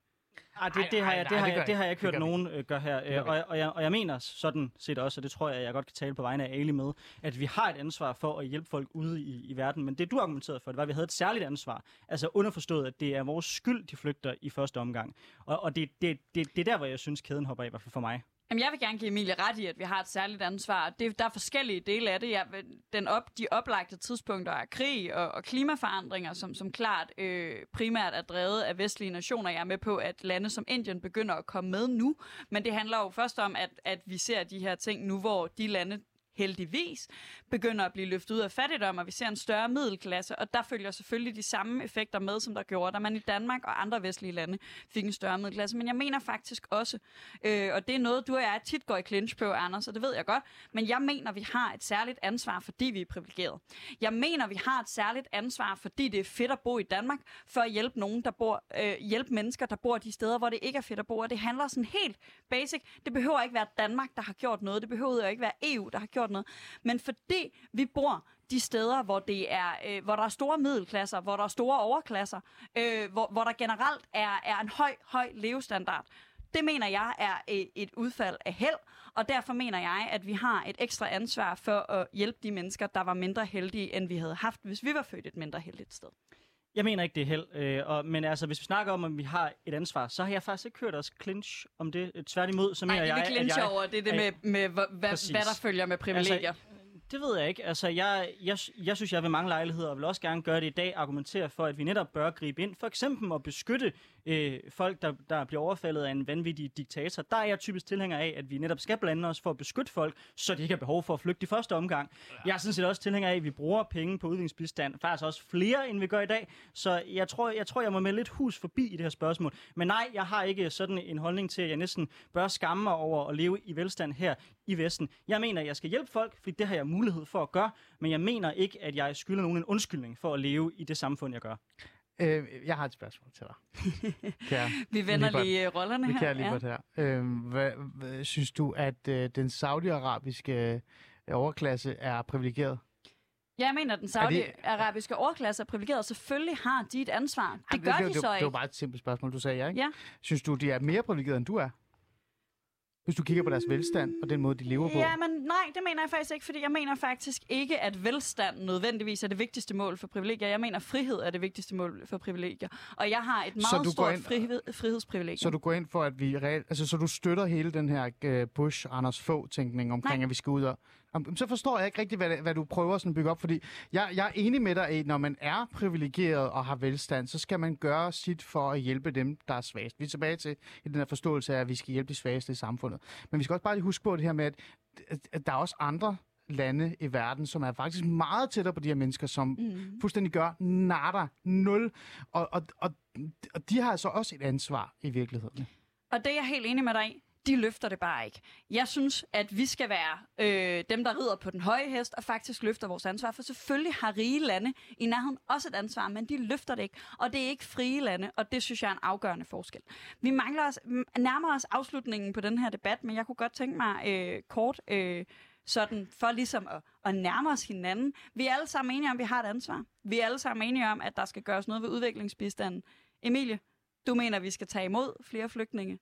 Ah, det, det, har jeg, det, har jeg, det har jeg ikke hørt nogen øh, gøre her. Øh, og, og, jeg, og jeg mener sådan set også, og det tror jeg, jeg godt kan tale på vegne af Ali med, at vi har et ansvar for at hjælpe folk ude i, i verden. Men det du argumenterede for, det var, at vi havde et særligt ansvar. Altså underforstået, at det er vores skyld, de flygter i første omgang. Og, og det, det, det, det er der, hvor jeg synes, kæden hopper af, i hvert fald for mig. Jamen, jeg vil gerne give Emilie ret i, at vi har et særligt ansvar. Det, der er forskellige dele af det. Jeg, den op, de oplagte tidspunkter er krig og, og klimaforandringer, som, som klart øh, primært er drevet af vestlige nationer. Jeg er med på, at lande som Indien begynder at komme med nu. Men det handler jo først om, at, at vi ser de her ting nu, hvor de lande, heldigvis, begynder at blive løftet ud af fattigdom, og vi ser en større middelklasse, og der følger selvfølgelig de samme effekter med, som der gjorde, da man i Danmark og andre vestlige lande fik en større middelklasse. Men jeg mener faktisk også, øh, og det er noget, du og jeg tit går i clinch på, Anders, og det ved jeg godt, men jeg mener, vi har et særligt ansvar, fordi vi er privilegeret. Jeg mener, vi har et særligt ansvar, fordi det er fedt at bo i Danmark, for at hjælpe nogen, der bor, øh, hjælpe mennesker, der bor de steder, hvor det ikke er fedt at bo, og det handler sådan helt basic. Det behøver ikke være Danmark, der har gjort noget. Det behøver ikke være EU, der har gjort gjort noget. Men fordi vi bor de steder, hvor, det er, øh, hvor der er store middelklasser, hvor der er store overklasser, øh, hvor, hvor der generelt er, er en høj, høj levestandard, det mener jeg er øh, et udfald af held, og derfor mener jeg, at vi har et ekstra ansvar for at hjælpe de mennesker, der var mindre heldige, end vi havde haft, hvis vi var født et mindre heldigt sted. Jeg mener ikke, det er held. Øh, og, men altså, hvis vi snakker om, at vi har et ansvar, så har jeg faktisk ikke hørt os clinch om det. Tværtimod, så mener Ej, jeg, at jeg... jeg... over, det er det med, med hvad, hvad der følger med privilegier. Altså, det ved jeg ikke. Altså, jeg, jeg, jeg synes, jeg vil mange lejligheder, og vil også gerne gøre det i dag, argumentere for, at vi netop bør gribe ind. For eksempel at beskytte øh, folk, der, der bliver overfaldet af en vanvittig diktator. Der er jeg typisk tilhænger af, at vi netop skal blande os for at beskytte folk, så de ikke har behov for at flygte i første omgang. Jeg er sådan set også tilhænger af, at vi bruger penge på udviklingsbistand. Faktisk også flere, end vi gør i dag. Så jeg tror, jeg tror, jeg må med lidt hus forbi i det her spørgsmål. Men nej, jeg har ikke sådan en holdning til, at jeg næsten bør skamme mig over at leve i velstand her i Vesten. Jeg mener, at jeg skal hjælpe folk, fordi det har jeg mulighed for at gøre, men jeg mener ikke, at jeg skylder nogen en undskyldning for at leve i det samfund, jeg gør. Øh, jeg har et spørgsmål til dig. Kære, Vi vender Libert. lige øh, rollerne her. Kære Libert ja. her. Øh, hvad, hvad, synes du, at øh, den saudiarabiske øh, overklasse er privilegeret? Jeg mener, at den saudiarabiske overklasse er privilegeret. Selvfølgelig har de et ansvar. Det gør det, de det, så det, ikke. Det var bare et simpelt spørgsmål, du sagde, ja, ikke? Ja. Synes du, de er mere privilegeret, end du er? Hvis du kigger på deres velstand og den måde, de lever på? Ja, men nej, det mener jeg faktisk ikke, fordi jeg mener faktisk ikke, at velstand nødvendigvis er det vigtigste mål for privilegier. Jeg mener, at frihed er det vigtigste mål for privilegier. Og jeg har et meget stort ind, frihed, frihedsprivilegium. Så du går ind for, at vi reelt, altså så du støtter hele den her uh, Bush-Anders Fogh-tænkning omkring, nej. at vi skal ud og så forstår jeg ikke rigtigt, hvad, hvad du prøver sådan at bygge op, fordi jeg, jeg er enig med dig, at når man er privilegeret og har velstand, så skal man gøre sit for at hjælpe dem, der er svagest. Vi er tilbage til i den her forståelse af, at vi skal hjælpe de svageste i samfundet. Men vi skal også bare lige huske på det her med, at, at der er også andre lande i verden, som er faktisk meget tættere på de her mennesker, som mm. fuldstændig gør nada, nul. Og, og, og, og de har altså også et ansvar i virkeligheden. Og det er jeg helt enig med dig i de løfter det bare ikke. Jeg synes, at vi skal være øh, dem, der rider på den høje hest, og faktisk løfter vores ansvar. For selvfølgelig har rige lande i nærheden også et ansvar, men de løfter det ikke. Og det er ikke frie lande, og det synes jeg er en afgørende forskel. Vi mangler os, nærmer os afslutningen på den her debat, men jeg kunne godt tænke mig øh, kort... Øh, sådan for ligesom at, at nærme os hinanden. Vi er alle sammen enige om, at vi har et ansvar. Vi er alle sammen enige om, at der skal gøres noget ved udviklingsbistanden. Emilie, du mener, at vi skal tage imod flere flygtninge.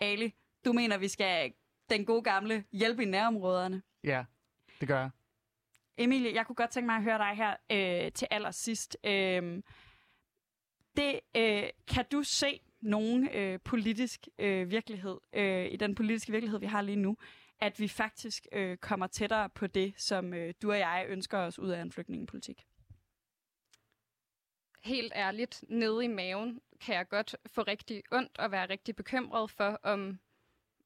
Ali, du mener, vi skal den gode gamle hjælpe i nærområderne? Ja, det gør jeg. Emilie, jeg kunne godt tænke mig at høre dig her øh, til allersidst. Øh, det, øh, kan du se nogen øh, politisk øh, virkelighed, øh, i den politiske virkelighed, vi har lige nu, at vi faktisk øh, kommer tættere på det, som øh, du og jeg ønsker os ud af en flygtningepolitik? Helt ærligt, nede i maven kan jeg godt få rigtig ondt og være rigtig bekymret for, om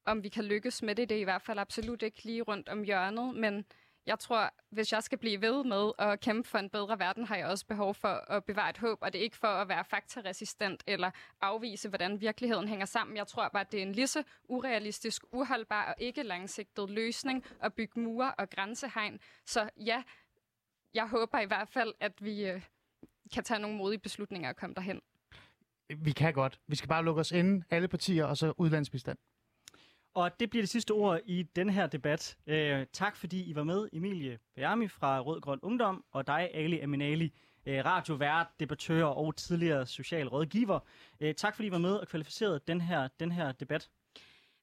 om vi kan lykkes med det. Det er i hvert fald absolut ikke lige rundt om hjørnet, men jeg tror, hvis jeg skal blive ved med at kæmpe for en bedre verden, har jeg også behov for at bevare et håb, og det er ikke for at være faktaresistent eller afvise, hvordan virkeligheden hænger sammen. Jeg tror bare, at det er en lige så urealistisk, uholdbar og ikke langsigtet løsning at bygge mure og grænsehegn. Så ja, jeg håber i hvert fald, at vi øh, kan tage nogle modige beslutninger og komme derhen. Vi kan godt. Vi skal bare lukke os inde, alle partier, og så udlandsbistand. Og det bliver det sidste ord i den her debat. Øh, tak fordi I var med, Emilie Bjermi fra Rød Grøn Ungdom, og dig, Ali Aminali, øh, radiovært, debattør og tidligere social rådgiver. Øh, tak fordi I var med og kvalificerede den her, den her debat.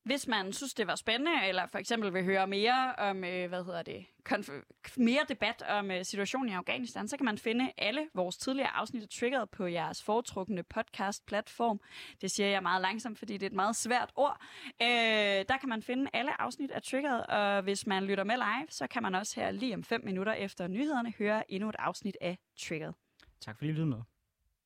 Hvis man synes, det var spændende, eller for eksempel vil høre mere om, øh, hvad hedder det, konf- mere debat om øh, situationen i Afghanistan, så kan man finde alle vores tidligere afsnit af Triggered på jeres foretrukne podcast-platform. Det siger jeg meget langsomt, fordi det er et meget svært ord. Øh, der kan man finde alle afsnit af Triggered, og hvis man lytter med live, så kan man også her lige om fem minutter efter nyhederne høre endnu et afsnit af Triggered. Tak fordi I lyttede med.